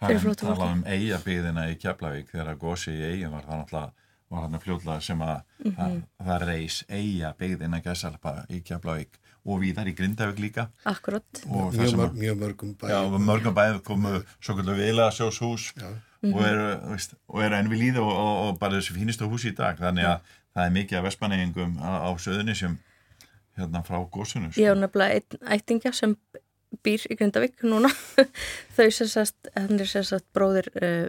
S8: fyrir flóttu fólki.
S7: Það var um eigabíðina í Keflavík þegar að gósi í eigin var það náttúrulega var hann fljóðlega sem að mm -hmm. það, það reys eigabíðina gæsalpa í Keflavík og víðar í Grindavík líka.
S8: Akkurát.
S2: Mjög, mörg, mjög mörgum bæð.
S7: Já, mörgum bæð komu svo kvöldu vila sjóshús og eru, veist, og eru enn við líða og, og, og bara þessi fínistu hús í dag þannig að það er mikið af vestmanningum á, á söðunni sem hérna frá góðsunum
S8: Ég hef nefnilega einn ættingja sem býr í Grindavík núna þau sem sagt, hann er sem sagt bróðir uh,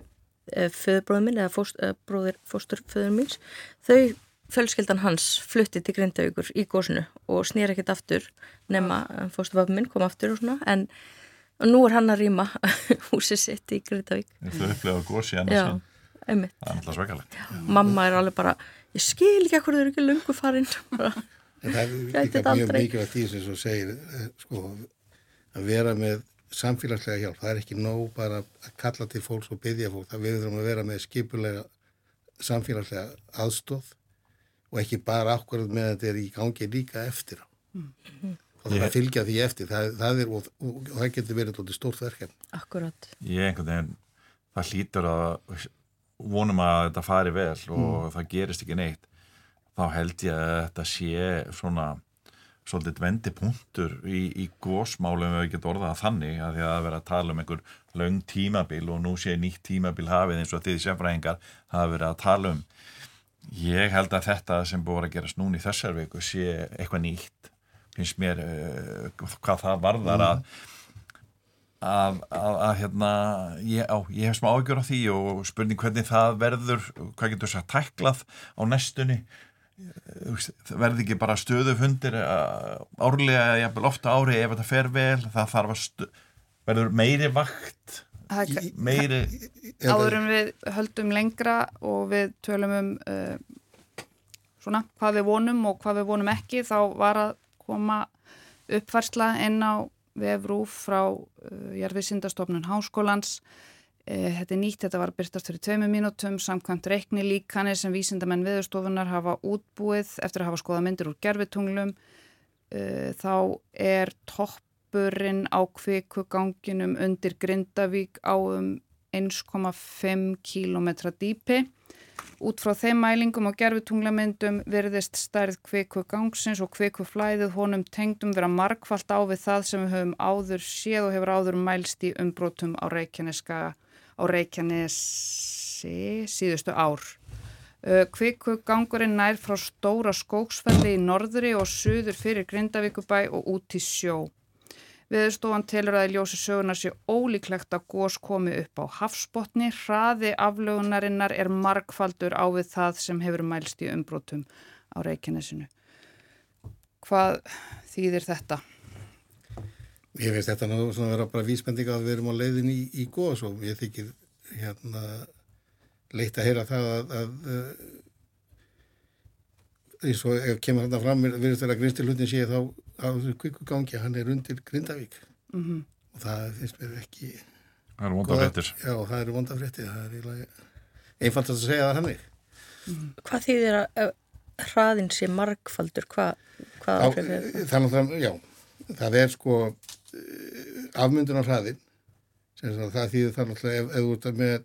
S8: uh, föðurbróður minn eða fóst, uh, bróðir fósturföður míns þau fjölskeldan hans flutti til Grindavíkur í góðsunu og snýr ekkert aftur nema fósturföður minn kom aftur og svona en og nú er hann að rýma húsið sitt í Grindavík.
S7: Þau upplegaðu góðsi hann það er alltaf svekalegt
S8: Mamma er alveg bara, ég skil ekki að hverju þau eru ekki lungu farin. Bara
S2: En það er líka mjög mikilvægt í þess að segja, eh, sko, að vera með samfélagslega hjálp. Það er ekki nóg bara að kalla til fólks og byggja fólk. Það við þurfum að vera með skipulega samfélagslega aðstóð og ekki bara ákvarð með að þetta er í gangi líka eftir á. Mm -hmm. Og það er að fylgja því eftir. Það, það er, og, og, og það getur verið stórt verkefn.
S8: Akkurat.
S7: Ég einhvern veginn, það hlýtur að vonum að þetta fari vel og mm. það gerist ekki neitt þá held ég að þetta sé svona svolítið vendipunktur í, í gósmálum við getum orðað þannig að því að vera að tala um einhver laung tímabil og nú sé nýtt tímabil hafið eins og því sérfræðingar hafa verið að tala um. Ég held að þetta sem búið að gerast núni í þessar viku sé eitthvað nýtt finnst mér uh, hvað það varðar að að, að, að hérna ég, á, ég hef smá ágjör á því og spurning hvernig það verður hvað getur þess að tæklað á næstunni verði ekki bara stöðufundir uh, árlega eða ofta ári ef þetta fer vel. Það þarf að verður meiri vakt meiri
S1: áður en við höldum lengra og við tölum um uh, svona hvað við vonum og hvað við vonum ekki þá var að koma uppfærsla inn á vefrúf frá uh, Jærfiðsindastofnun Háskólans. Eh, þetta er nýtt, þetta var byrstast fyrir tveimu mínútum, samkvæmt reikni líkanir sem vísindamenn viðurstofunar hafa útbúið eftir að hafa skoða myndir úr gerfitunglum. Eh, þá er toppurinn á kvikuganginum undir Grindavík á um 1,5 km dýpi. Út frá þeim mælingum og gerfitunglamyndum verðist stærð kvikugangsins og kvikuflæðið honum tengdum vera markvallt á við það sem við höfum áður séð og hefur áður mælst í umbrótum á Reykjaneska á Reykjanesi síðustu ár. Kvikugangurinn nær frá stóra skóksfelli í norðri og suður fyrir Grindavíkubæ og út í sjó. Viðstofan telur að í ljósi söguna sé ólíklegt að gós komi upp á hafsbotni. Hraði aflögunarinnar er markfaldur á við það sem hefur mælst í umbrótum á Reykjanesinu. Hvað þýðir þetta?
S2: Ég veist þetta nú svona vera bara vísbending að við erum á leiðin í, í góðs og ég þykir hérna leitt að heyra það að, að uh, eins og ef kemur hann fram við erum þeirra grinstil hlutin sé þá á þessu kvíkugangi hann er undir Grindavík mm -hmm. og það finnst mér ekki
S7: Það eru vondafréttir
S2: Já, það eru vondafréttir það er einfalt að segja það hann mm
S8: -hmm. Hvað þýðir að hraðin sé markfaldur? Hvað, hvað
S2: á, Þannig að, já það er sko afmyndunar hraðin það þýðir það náttúrulega ef, ef þú ert með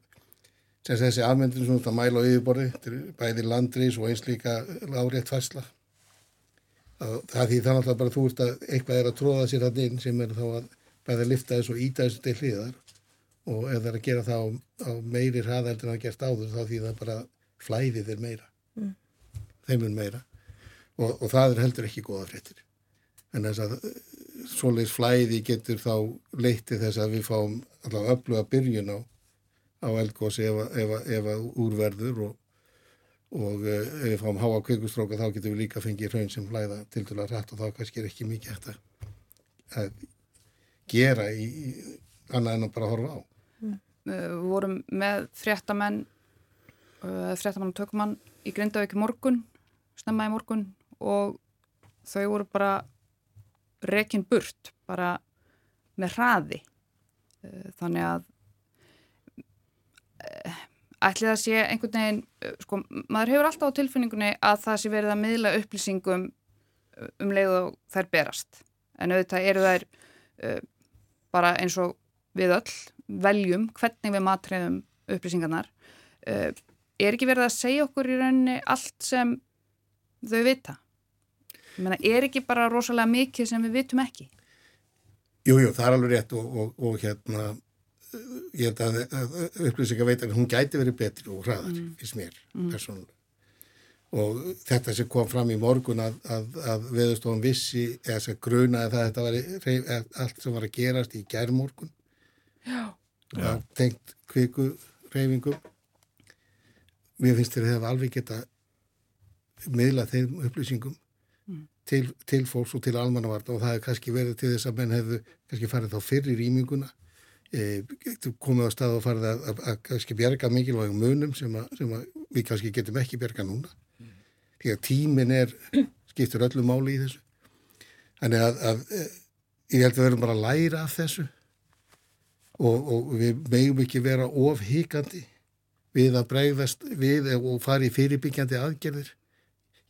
S2: þessi afmyndun sem þú ert að mæla á yfirborði bæði landrís og eins líka lárétt fæsla það þýðir það náttúrulega bara þú ert að eitthvað er að tróða sér hann inn sem er þá að bæða að lifta þessu og íta þessu til hliðar. Og ef það er að gera það á, á meiri hraðældur en það gerst áður þá þýðir það bara flæðið er meira. Mm. þeim er meira. Og, og það er heldur ekki góða fréttir. En þess að svoleiðs flæði getur þá leytið þess að við fáum allavega öfluga byrjun á, á eldgósi ef, ef, ef að úrverður og, og eh, ef við fáum háa kveikustróka þá getum við líka fengið raun sem flæða til dæla rætt og þá kannski er ekki mikið eftir að gera í, í annað en að bara horfa á.
S1: Mm. Við vorum með fréttamenn, uh, fréttamenn og tökumann í Grindavík morgun, snemma í morgun og þau voru bara rekin burt bara með hraði. Eh, þannig að eh, ætli það sé einhvern veginn eh, sko, maður hefur alltaf á tilfinningunni að það sé verið að miðla upplýsingum um leið og þær berast. En auðvitað eru þær uh, bara eins og við öll veljum hvernig við matriðum upplýsingarnar. Uh, er ekki verið að segja okkur í rauninni allt sem þau vita Meina, er ekki bara rosalega mikið sem við vitum ekki?
S2: Jújú, jú, það er alveg rétt og, og, og hérna ég held að, að upplýsingar veit að hún gæti verið betri og hraðar mm. fyrst mér, mm. persónulega og þetta sem kom fram í morgun að, að, að veðustofan vissi eða þess að gruna að þetta var allt sem var að gerast í gerðmorgun og tengt kviku reyfingum mér finnst þetta að það alveg geta miðla þeim upplýsingum til, til fólks og til almannavarta og það hefur kannski verið til þess að menn hefðu kannski farið þá fyrir rýminguna. E, komið á stað og farið að, að, að kannski bjerga mikilvægum munum sem, a, sem við kannski getum ekki bjerga núna. Mm. því að tímin er skiptur öllu máli í þessu. Þannig að, að e, ég held að við verðum bara að læra af þessu og, og við megum ekki vera ofhíkandi við að bregðast við og fara í fyrirbyggjandi aðgerðir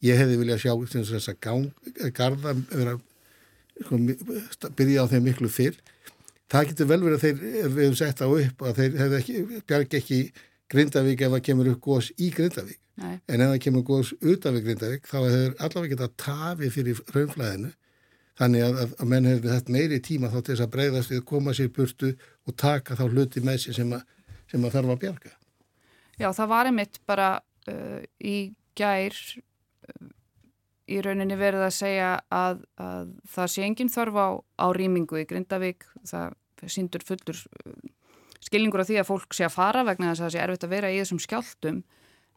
S2: ég hefði viljað sjá þess að garda vera, sko, byrja á þeim miklu fyrr það getur vel verið að þeir við hefum sett á upp að þeir hefði ekki bjarg ekki Grindavík ef það kemur upp gós í Grindavík Nei. en ef það kemur gós utan við Grindavík þá hefur allavega getað tafi fyrir raunflæðinu þannig að, að, að menn hefur þetta meiri tíma þá til þess að breyðast við, koma sér burtu og taka þá hluti með sér sem að, sem að þarf að bjarga.
S1: Já, það var einmitt bara uh, í gær í rauninni verið að segja að, að það sé engin þörf á, á rýmingu í Grindavík, það síndur fullur uh, skilningur á því að fólk sé að fara vegna þess að það sé erfitt að vera í þessum skjáltum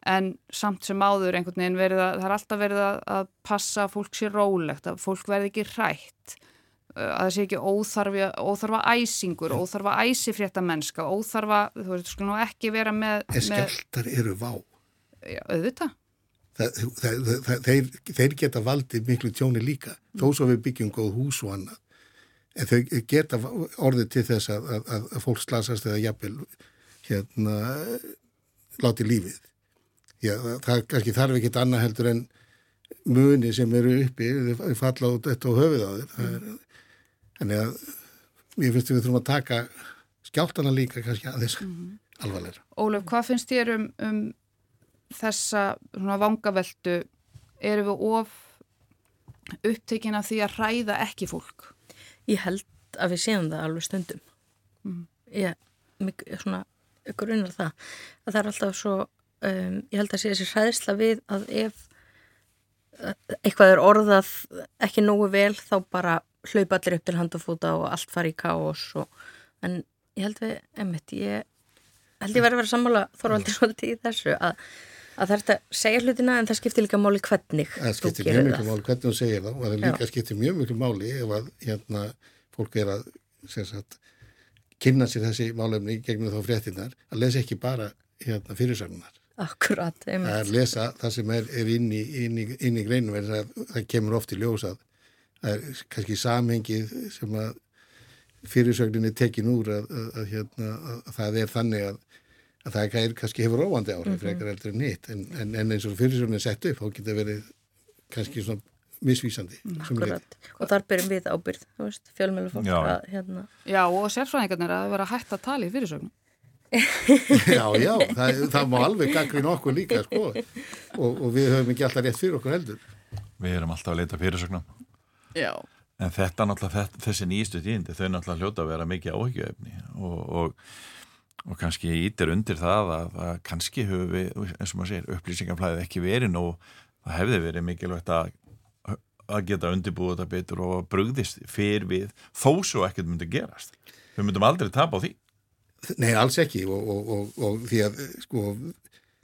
S1: en samt sem áður einhvern veginn verið að, það er alltaf verið að, að passa að fólk sé rólegt, að fólk verði ekki rætt, uh, að það sé ekki óþarfa, óþarfa æsingur, óþarfa æsifrétta mennska, óþarfa, þú veist, sko nú ekki vera með...
S2: En skjáltar eru vá.
S1: Já, auðvitað.
S2: Það, það, það, þeir, þeir geta valdið miklu tjóni líka, þó svo við byggjum góð hús og annað. En þau geta orðið til þess að, að, að fólk slasast eða jafnvel hérna láti lífið. Já, það kannski þarf ekki annað heldur en muni sem eru uppi, þau falla út eftir á höfuð á þeir. Þannig að ég finnst að við þurfum að taka skjáltana líka kannski aðeins mm -hmm. alvarlega.
S1: Ólef, hvað finnst þér um, um þessa vangaveltu? Erum við of upptekinn af því að ræða ekki fólk?
S8: Ég held að við séum það alveg stundum. Mm. Ég, svona, grunar það. Að það er alltaf svo um, ég held að sé þessi hræðsla við að ef eitthvað er orðað ekki nógu vel þá bara hlaupa allir upp til hand og allt fari í káos og, en ég held við, emitt, ég held ég verið að vera sammála þorvaldir svolítið í þessu að, að það er að segja hlutina en það skiptir líka máli hvernig
S2: það skiptir mjög miklu máli hvernig þú segir það og það líka skiptir mjög miklu máli ef að hérna fólk er að sagt, kynna sér þessi málefni gegnum þá fréttinar að lesa ekki bara hérna fyrirsagnar
S8: Akkurat,
S2: einmitt. Það er að lesa það sem er, er inn í, inn í, inn í greinum en það, það kemur oft í ljós að það er kannski samhengið sem að fyrirsögninni tekin úr að, að, að, hérna, að það er þannig að það er kannski hefur óvandi áhrif mm -hmm. frekar eldur en hitt en, en, en eins og fyrirsögninni sett upp þá getur verið kannski svona misvísandi.
S8: Og þar byrjum við ábyrð, fjölmjölu fólk
S1: að hérna. Já, og sérfræðingarnir að vera hægt að tala í fyrirsögnum.
S2: já, já, það, það má alveg gangri nokkuð líka sko og, og við höfum ekki alltaf rétt fyrir okkur heldur
S7: Við erum alltaf að leita fyrirsögnum
S1: Já
S7: En þetta náttúrulega, þessi nýjastu tíndi þau náttúrulega hljóta að vera mikið áhugjöfni og, og, og kannski ítir undir það að, að kannski höfum við, eins og maður segir, upplýsingaflæðið ekki verið nú, það hefði verið mikilvægt að að geta undirbúið þetta betur og brugðist fyrir við þó svo ekkert myndi gerast. Við myndum aldrei tapa á því.
S2: Nei, alls ekki og, og, og, og því að sko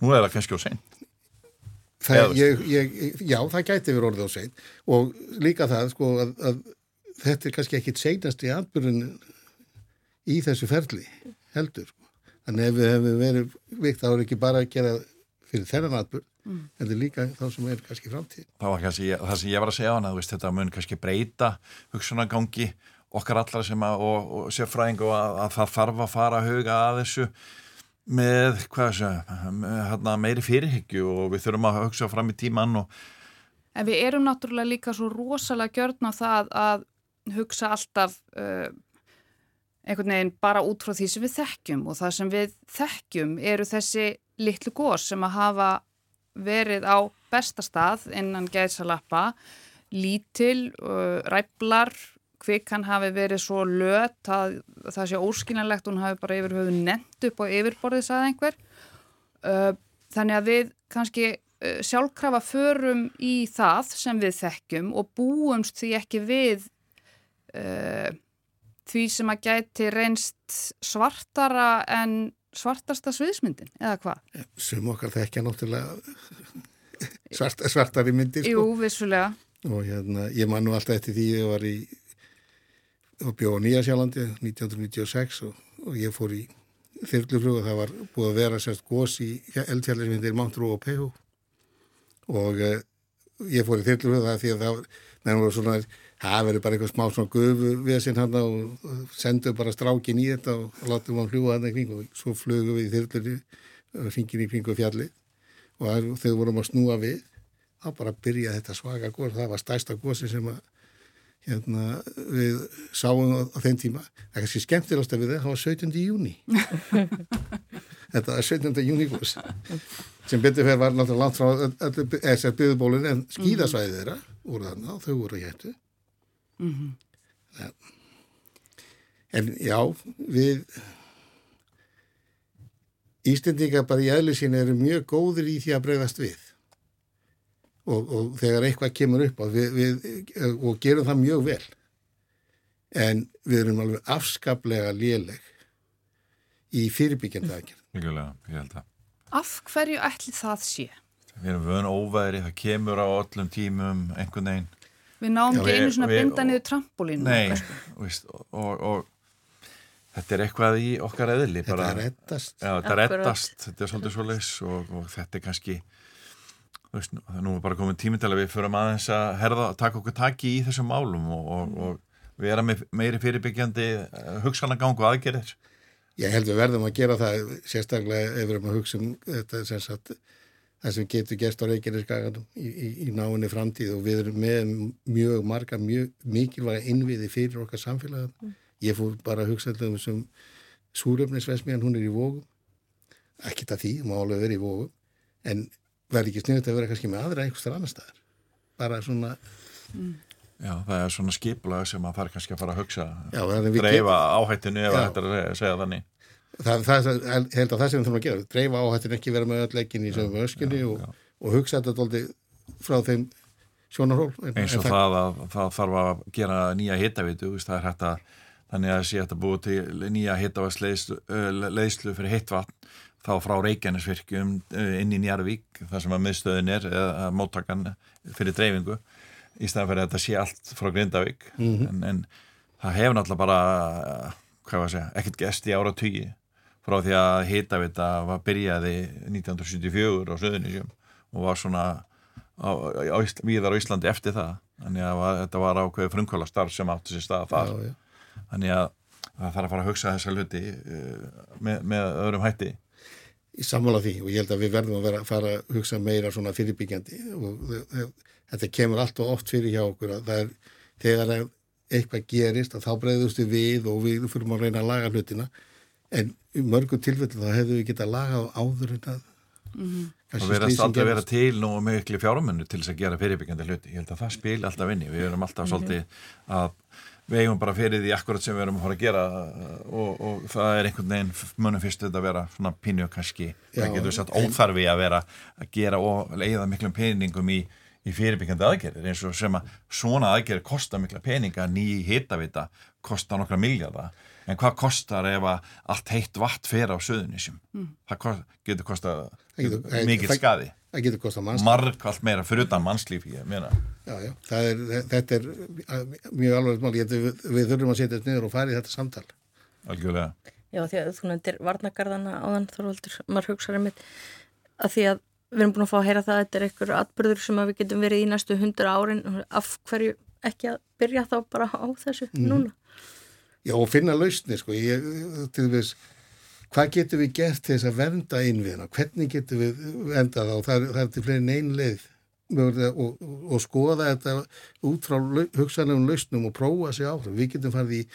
S7: Nú er það kannski á sein
S2: það, ég, ég, Já, það gæti verið orðið á sein og líka það sko að, að þetta er kannski ekkit seinast í atbyrjun í þessu ferli heldur sko. Þannig ef við hefum verið vikt þá er ekki bara að gera fyrir þennan atbyrjun mm. en þetta er líka þá sem er kannski framtíð
S7: Það var kannski það sem ég var að segja á hana, veist, þetta mun kannski breyta hugsunagangi okkar allar sem að, og, og sérfræðingu að, að það þarf að fara að huga að þessu með, hvað sé, hérna, meiri fyrirhyggju og við þurfum að hugsa fram í tíman og
S1: En við erum náttúrulega líka svo rosalega gjörn á það að hugsa alltaf uh, einhvern veginn bara út frá því sem við þekkjum og það sem við þekkjum eru þessi litlu góðs sem að hafa verið á besta stað innan gæðsalappa lítil, uh, ræflar kvikan hafi verið svo lött að það sé óskiljanlegt hún hafi bara yfir höfu nent upp og yfirborðið sagði einhver. Uh, þannig að við kannski uh, sjálfkrafa förum í það sem við þekkjum og búumst því ekki við uh, því sem að gæti reynst svartara en svartasta sviðismyndin, eða hvað?
S2: Sum okkar þekkja náttúrulega svart, svartari myndir
S1: sko. Jú, vissulega
S2: og hérna, ég man nú alltaf eftir því að ég var í og bjóð á Nýjasjálandi 1996 og, og ég fór í þyrluflug og það var búið að vera sérst gós í Mount Roo og Pehu og uh, ég fór í þyrluflug það því að það voru svona það verið bara eitthvað smá svona gufu við sinn hann og sendu bara strákin í þetta og látum hann fljúa hann kring og svo flugum við í þyrlunni og ringin í kringu fjalli og þegar vorum að snúa við þá bara byrjaði þetta svaka gós það var stærsta gósi sem að hérna, við sáum á, á þeim tíma það er kannski skemmtilegast að við það það var 17. júni þetta var 17. júni sem betur fyrir var náttúrulega langt frá byggðbólun en skýðasvæðið þeirra voru þarna og þau voru héttu Mm -hmm. En já, við Ístendinga bara í eðlu sín eru mjög góður í því að breyðast við og, og þegar eitthvað kemur upp við, við, og gerum það mjög vel en við erum alveg afskaplega léleg í fyrirbyggjandi aðgerð.
S7: Mikilvæga, ég held að.
S1: Af hverju ætli það sé?
S7: Við erum vöðun óværi, það kemur á öllum tímum einhvern veginn
S1: Við náum ekki einu svona binda niður trampolínu.
S7: Nei, veist, og, og þetta er eitthvað í okkar eðli.
S2: Þetta er reddast.
S7: Já, þetta reddast, þetta er svolítið svo leis og, og þetta er kannski, þú veist, nú er bara komin tími til að við förum aðeins að herða, taka okkur taki í þessum málum og, og við erum með meiri fyrirbyggjandi eh, hugsannagang og aðgerðir.
S2: Ég held við verðum að gera það sérstaklega ef við erum að hugsa um þetta sem sagt það sem getur gerst á Reykjaneskaganum í, í, í náinni framtíð og við erum með mjög marga, mjög mikilvæga innviði fyrir okkar samfélagan. Mm. Ég fór bara að hugsa um þessum súröfnisvesmiðan, hún er í vógum, ekki það því, má alveg verið í vógum, en verður ekki sniðut að vera kannski með aðra einhverstar annar staðar. Bara svona...
S7: Mm. Já, það er svona skipulag sem að fara kannski að fara að hugsa, Já, dreifa áhættinu ef þetta er að segja þannig.
S2: Það, það er held að það sem við þurfum að gera dreifa áhættin ekki vera með öll leikin í sögum öskunni og, og hugsa þetta doldi frá þeim sjónarhól.
S7: Eins og það að það þarf að gera nýja hittavitu það er hægt að þannig að sé að búið til nýja hittavarsleislu fyrir hittvatn þá frá Reykjanesvirkjum inn í Njarvík þar sem að miðstöðin er eða móttakan fyrir dreifingu í staðan fyrir að þetta sé allt frá Grindavík. Mm -hmm. en, en það hefur náttúrulega bara hvað var að segja, ekkert gest í ára tugi frá því að hitavita var byrjaði 1974 á Söðunísjum og var svona á, á, viðar á Íslandi eftir það. Þannig að var, þetta var ákveði frumkvæla starf sem átti sér stað þar. Já, já. þannig að það þarf að fara að hugsa þessa hluti uh, með, með öðrum hætti.
S2: Í sammála því og ég held að við verðum að vera, fara að hugsa meira svona fyrirbyggjandi og þetta kemur allt og oft fyrir hjá okkur að það er þegar eitthvað gerist að þá breyðustu við og við fyrir að reyna að laga hlutina en í mörgum tilfellu þá hefðu við getað lagað áður en að
S7: mm -hmm. og verðast aldrei vera til nú miklu fjármunni til þess að gera fyrirbyggjandi hluti. Ég held að það spil alltaf inni við erum alltaf mm -hmm. svolítið að við eigum bara fyrir því akkurat sem við erum að fara að gera og, og það er einhvern veginn munum fyrst þetta að vera svona pínu kannski, Já, það getur satt óþarfi að vera að gera og leiða miklum peningum í, í fyrirbyggjandi aðgerðir eins og sem að svona aðgerðir kostar mikla peninga ný hitavita kostar nokkra miljardar en hvað kostar ef að allt heitt vatn fer á söðunísjum mm. það getur kostað mikið skadi
S2: það getur kostað
S7: mannslíf. Margkvælt meira fyrir utan mannslíf ég meina.
S2: Já, já. Er, þetta er mjög alveg mál. Við, við þurfum að setja þetta niður og fara í þetta samtal.
S7: Algjörlega.
S8: Já því að þú nefndir varnagarðana áðan þorvaldur, maður hugsaður mitt að því að við erum búin að fá að heyra það að þetta er einhver atbyrður sem við getum verið í næstu hundra árin. Af hverju ekki að byrja þá bara á þessu mm. núna
S2: Já og finna lausni sko, ég, til þess hvað getur við gert til þess að vernda innviðina, hvernig getur við vernda það og það, það er til fleiri einn leið. Og, og, skoða þetta út frá hugsanlegum lausnum og prófa sig áfram. Við getum farið í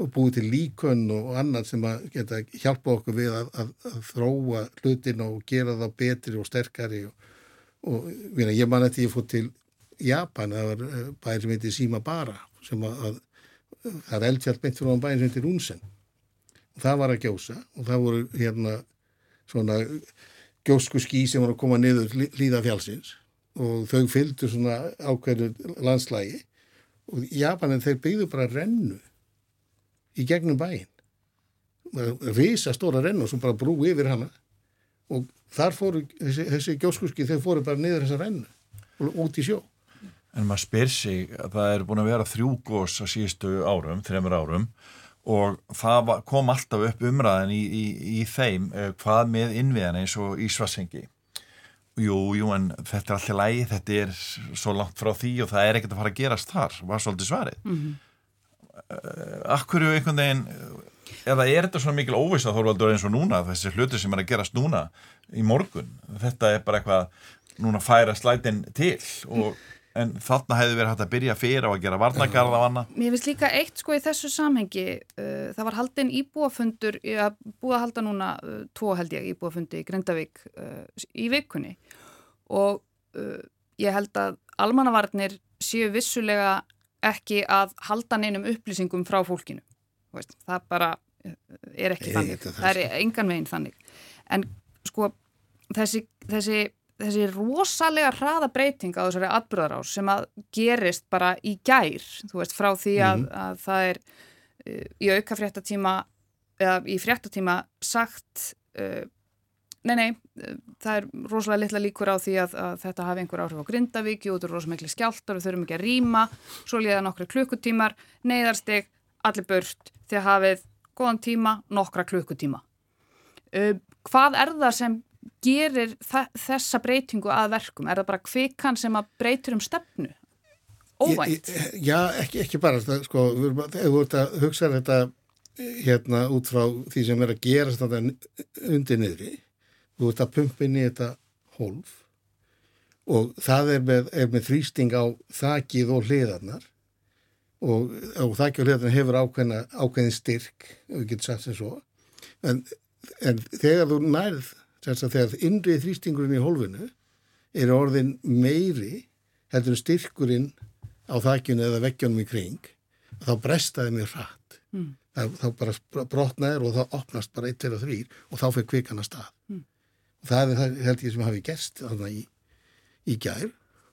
S2: og búið til líkönn og annan sem að geta hjálpa okkur við að, að, að þróa hlutin og gera það betri og sterkari og, og ég man eftir ég fótt til Japan, það var eh, bæri sem heitir Sima Bara sem að það er eldfjall beint frá bæðin sem heitir Unsen og það var að gjósa og það voru hérna svona gjósku skí sem voru að koma niður hlýða fjallsins. Og þau fylgdu svona ákveðu landslægi og Japanin þeir byggðu bara rennu í gegnum bæin risa stóra rennu sem bara brú yfir hana. Og þar fóru þessi, þessi gjóskuski þeir fóru bara niður þessa rennu og út í sjó
S7: en maður spyr sig að það er búin að vera þrjú gós á síðustu árum, þreymur árum og það kom alltaf upp umræðin í, í, í þeim eh, hvað með innviðan eins og Ísvarsengi Jú, jú, en þetta er alltaf lægi, þetta er svo langt frá því og það er ekkert að fara að gerast þar, var svolítið svarið. Mm -hmm. Akkur eru einhvern veginn eða er þetta svona mikil óvisa þórvaldur eins og núna, þessi hluti sem er að gerast núna í morgun, þetta er bara eitthvað núna færa slætin til og en þarna hefði verið hægt að byrja fyrir á að gera varnagarða á hana
S1: Mér finnst líka eitt sko í þessu samhengi uh, það var haldin íbúafundur að búa að halda núna uh, tvo held ég íbúafundi í Grindavík uh, í vikunni og uh, ég held að almannavarnir séu vissulega ekki að halda neinum upplýsingum frá fólkinu. Veist, það bara eh, er ekki
S2: Nei,
S1: þannig. Það er engan veginn þannig. En sko þessi, þessi, þessi rosalega hraða breyting á þessari atbyrðarás sem að gerist bara í gær, þú veist, frá því að, að það er uh, í auka fréttatíma eða í fréttatíma sagt uh, nei, nei, uh, það er rosalega litla líkur á því að, að þetta hafi einhver áhrif á Grindavík, jú, þetta er rosalega miklu skjáltar við þurfum ekki að rýma, svo liða nokkra klukkutímar, neyðarstig allir burt, þið hafið góðan tíma, nokkra klukkutíma. Uh, hvað er það sem gerir þessa breytingu að verkum? Er það bara kvikan sem að breytur um stefnu? Óvænt?
S2: Ég, ég, já, ekki, ekki bara, það, sko, þú ert að hugsa þetta hérna út frá því sem er að gera þetta undir niðri, þú ert að pumpa inn í þetta hólf og það er með, er með þrýsting á þakið og hliðarnar og, og þakið og hliðarnar hefur ákveðin styrk, við getum sagt sem svo, en, en þegar þú nærð þess að þegar innrið þrýstingurinn í hólfinu er orðin meiri heldur styrkurinn á þakkjunu eða veggjónum í kring þá brestaði mér hratt mm. þá, bara brotnaður og þá opnast bara eitt, tveir og þrýr og þá fyrir kvikan að stað mm. það er það held ég sem hafi gerst þarna í, í gær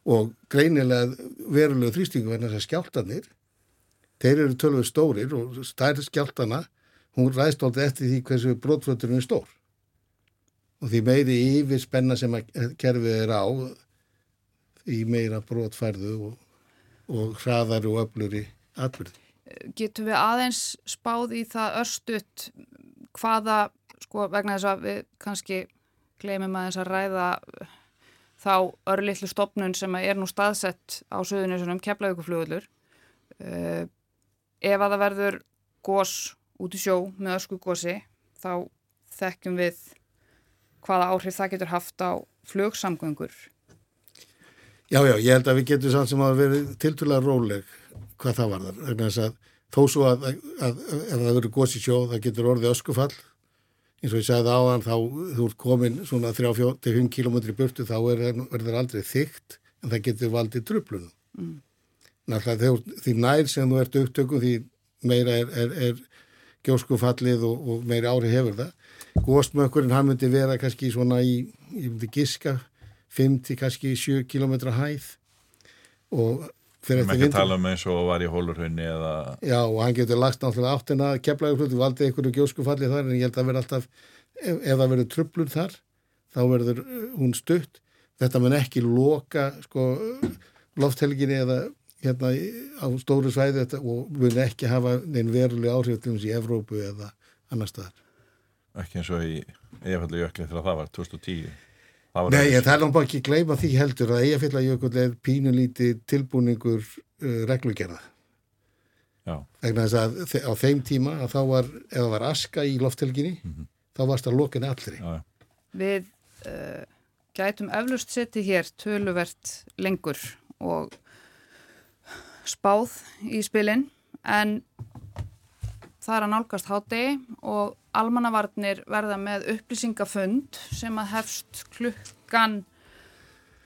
S2: og greinilega verulega þrýstingu verðan þess að skjáltanir þeir eru tölvöð stórir og stærð skjáltana hún ræðst alltaf eftir því hversu brotflöturinn er stór og því meiri yfir spenna sem kerfið er á í meira brotfærðu og, og hraðar og öfluri atbyrði.
S1: Getur við aðeins spáð í það örstuðt hvaða, sko vegna þess að við kannski glemum aðeins að ræða þá örlittlu stopnun sem er nú staðsett á söðunisunum keflauguflugullur uh, ef að það verður gós út í sjó með ösku gósi þá þekkjum við hvaða áhrif það getur haft á flugsamgöngur?
S2: Já, já, ég held að við getum samt sem að vera tilturlega róleg hvað það var þar, þó svo að, ef það verður góðs í sjó það getur orðið öskufall. Eins og ég sagði áðan þá þú ert komin svona 3-5 km í burtu þá er, verður aldrei þygt en það getur valdið drublunum mm. náttúrulega því nær sem þú ert upptökum því meira er, er, er gjóskufallið og, og meiri ári hefur það góðsmökkurinn hann myndi vera kannski svona í, ég myndi giska 5 til kannski 7 km hæð og
S7: fyrir eftir vindur. Ekki tala um eins og var í hólurhunni eða...
S2: Já og hann getur lagt náttúrulega áttina keflagur hlutu, valdið einhverju gjóskufalli þar en ég held að vera alltaf, ef, ef það verður trublur þar, þá verður uh, hún stutt. Þetta mun ekki loka sko lofthelginni eða hérna á stóru svæði þetta, og mun ekki hafa neinn veruleg áhrif til þess í Evrópu eða annar staðar.
S7: Ekki eins og í Eifallu jökli þegar það var 2010.
S2: Nei, ég þarf náttúrulega ekki að gleyma því heldur að Eyjafjallajökull er pínulíti tilbúningur uh, reglugerða.
S7: Já.
S2: Þegar þess að á þeim tíma að þá var, ef það var aska í lofthelginni, mm -hmm. þá varst það lokin allri.
S7: Já, já.
S1: Við uh, gætum eflust setið hér töluvert lengur og spáð í spilin, en það er að nálgast hátegi og almannavarnir verða með upplýsingafund sem að hefst klukkan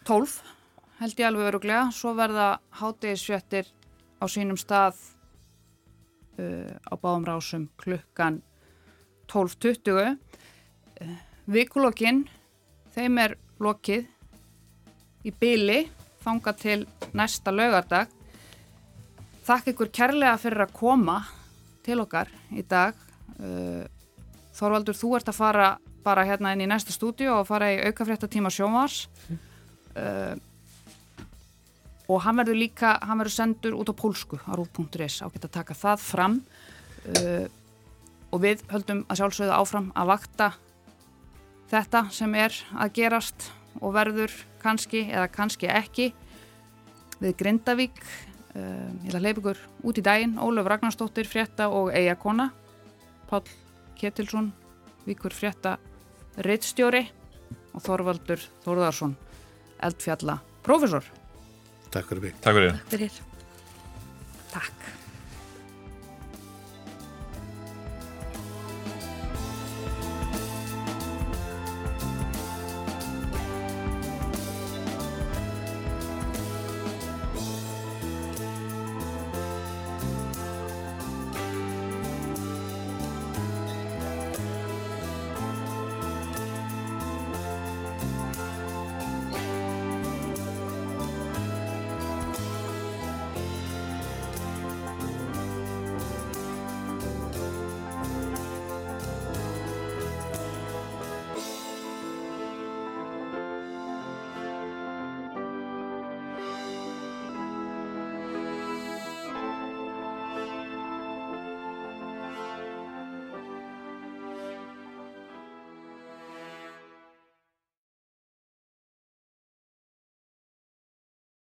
S1: 12 held ég alveg öruglega svo verða hátegisfjöttir á sínum stað uh, á báðum rásum klukkan 12.20 uh, vikulokkin þeim er lokið í byli þanga til næsta laugardag þakk ykkur kærlega fyrir að koma til okkar í dag. Uh, Þorvaldur, þú ert að fara bara hérna inn í næsta stúdíu og fara í aukafréttatíma sjónvars uh, og hann verður líka hann verður sendur út á pólsku á rúf.is á geta taka það fram. Uh, og við höldum að sjálfsögða áfram að vakta þetta sem er að gerast og verður kannski eða kannski ekki við Grindavík uh, ég ætla að leipa ykkur út í daginn Ólaf Ragnarstóttir, frétta og eiga-kona Pál Ketilsson, Víkur Frétta Rittstjóri og Þorvaldur Þórðarsson, eldfjalla profesor.
S2: Takk fyrir mig.
S7: Takk fyrir.
S8: Takk fyrir.
S1: Takk.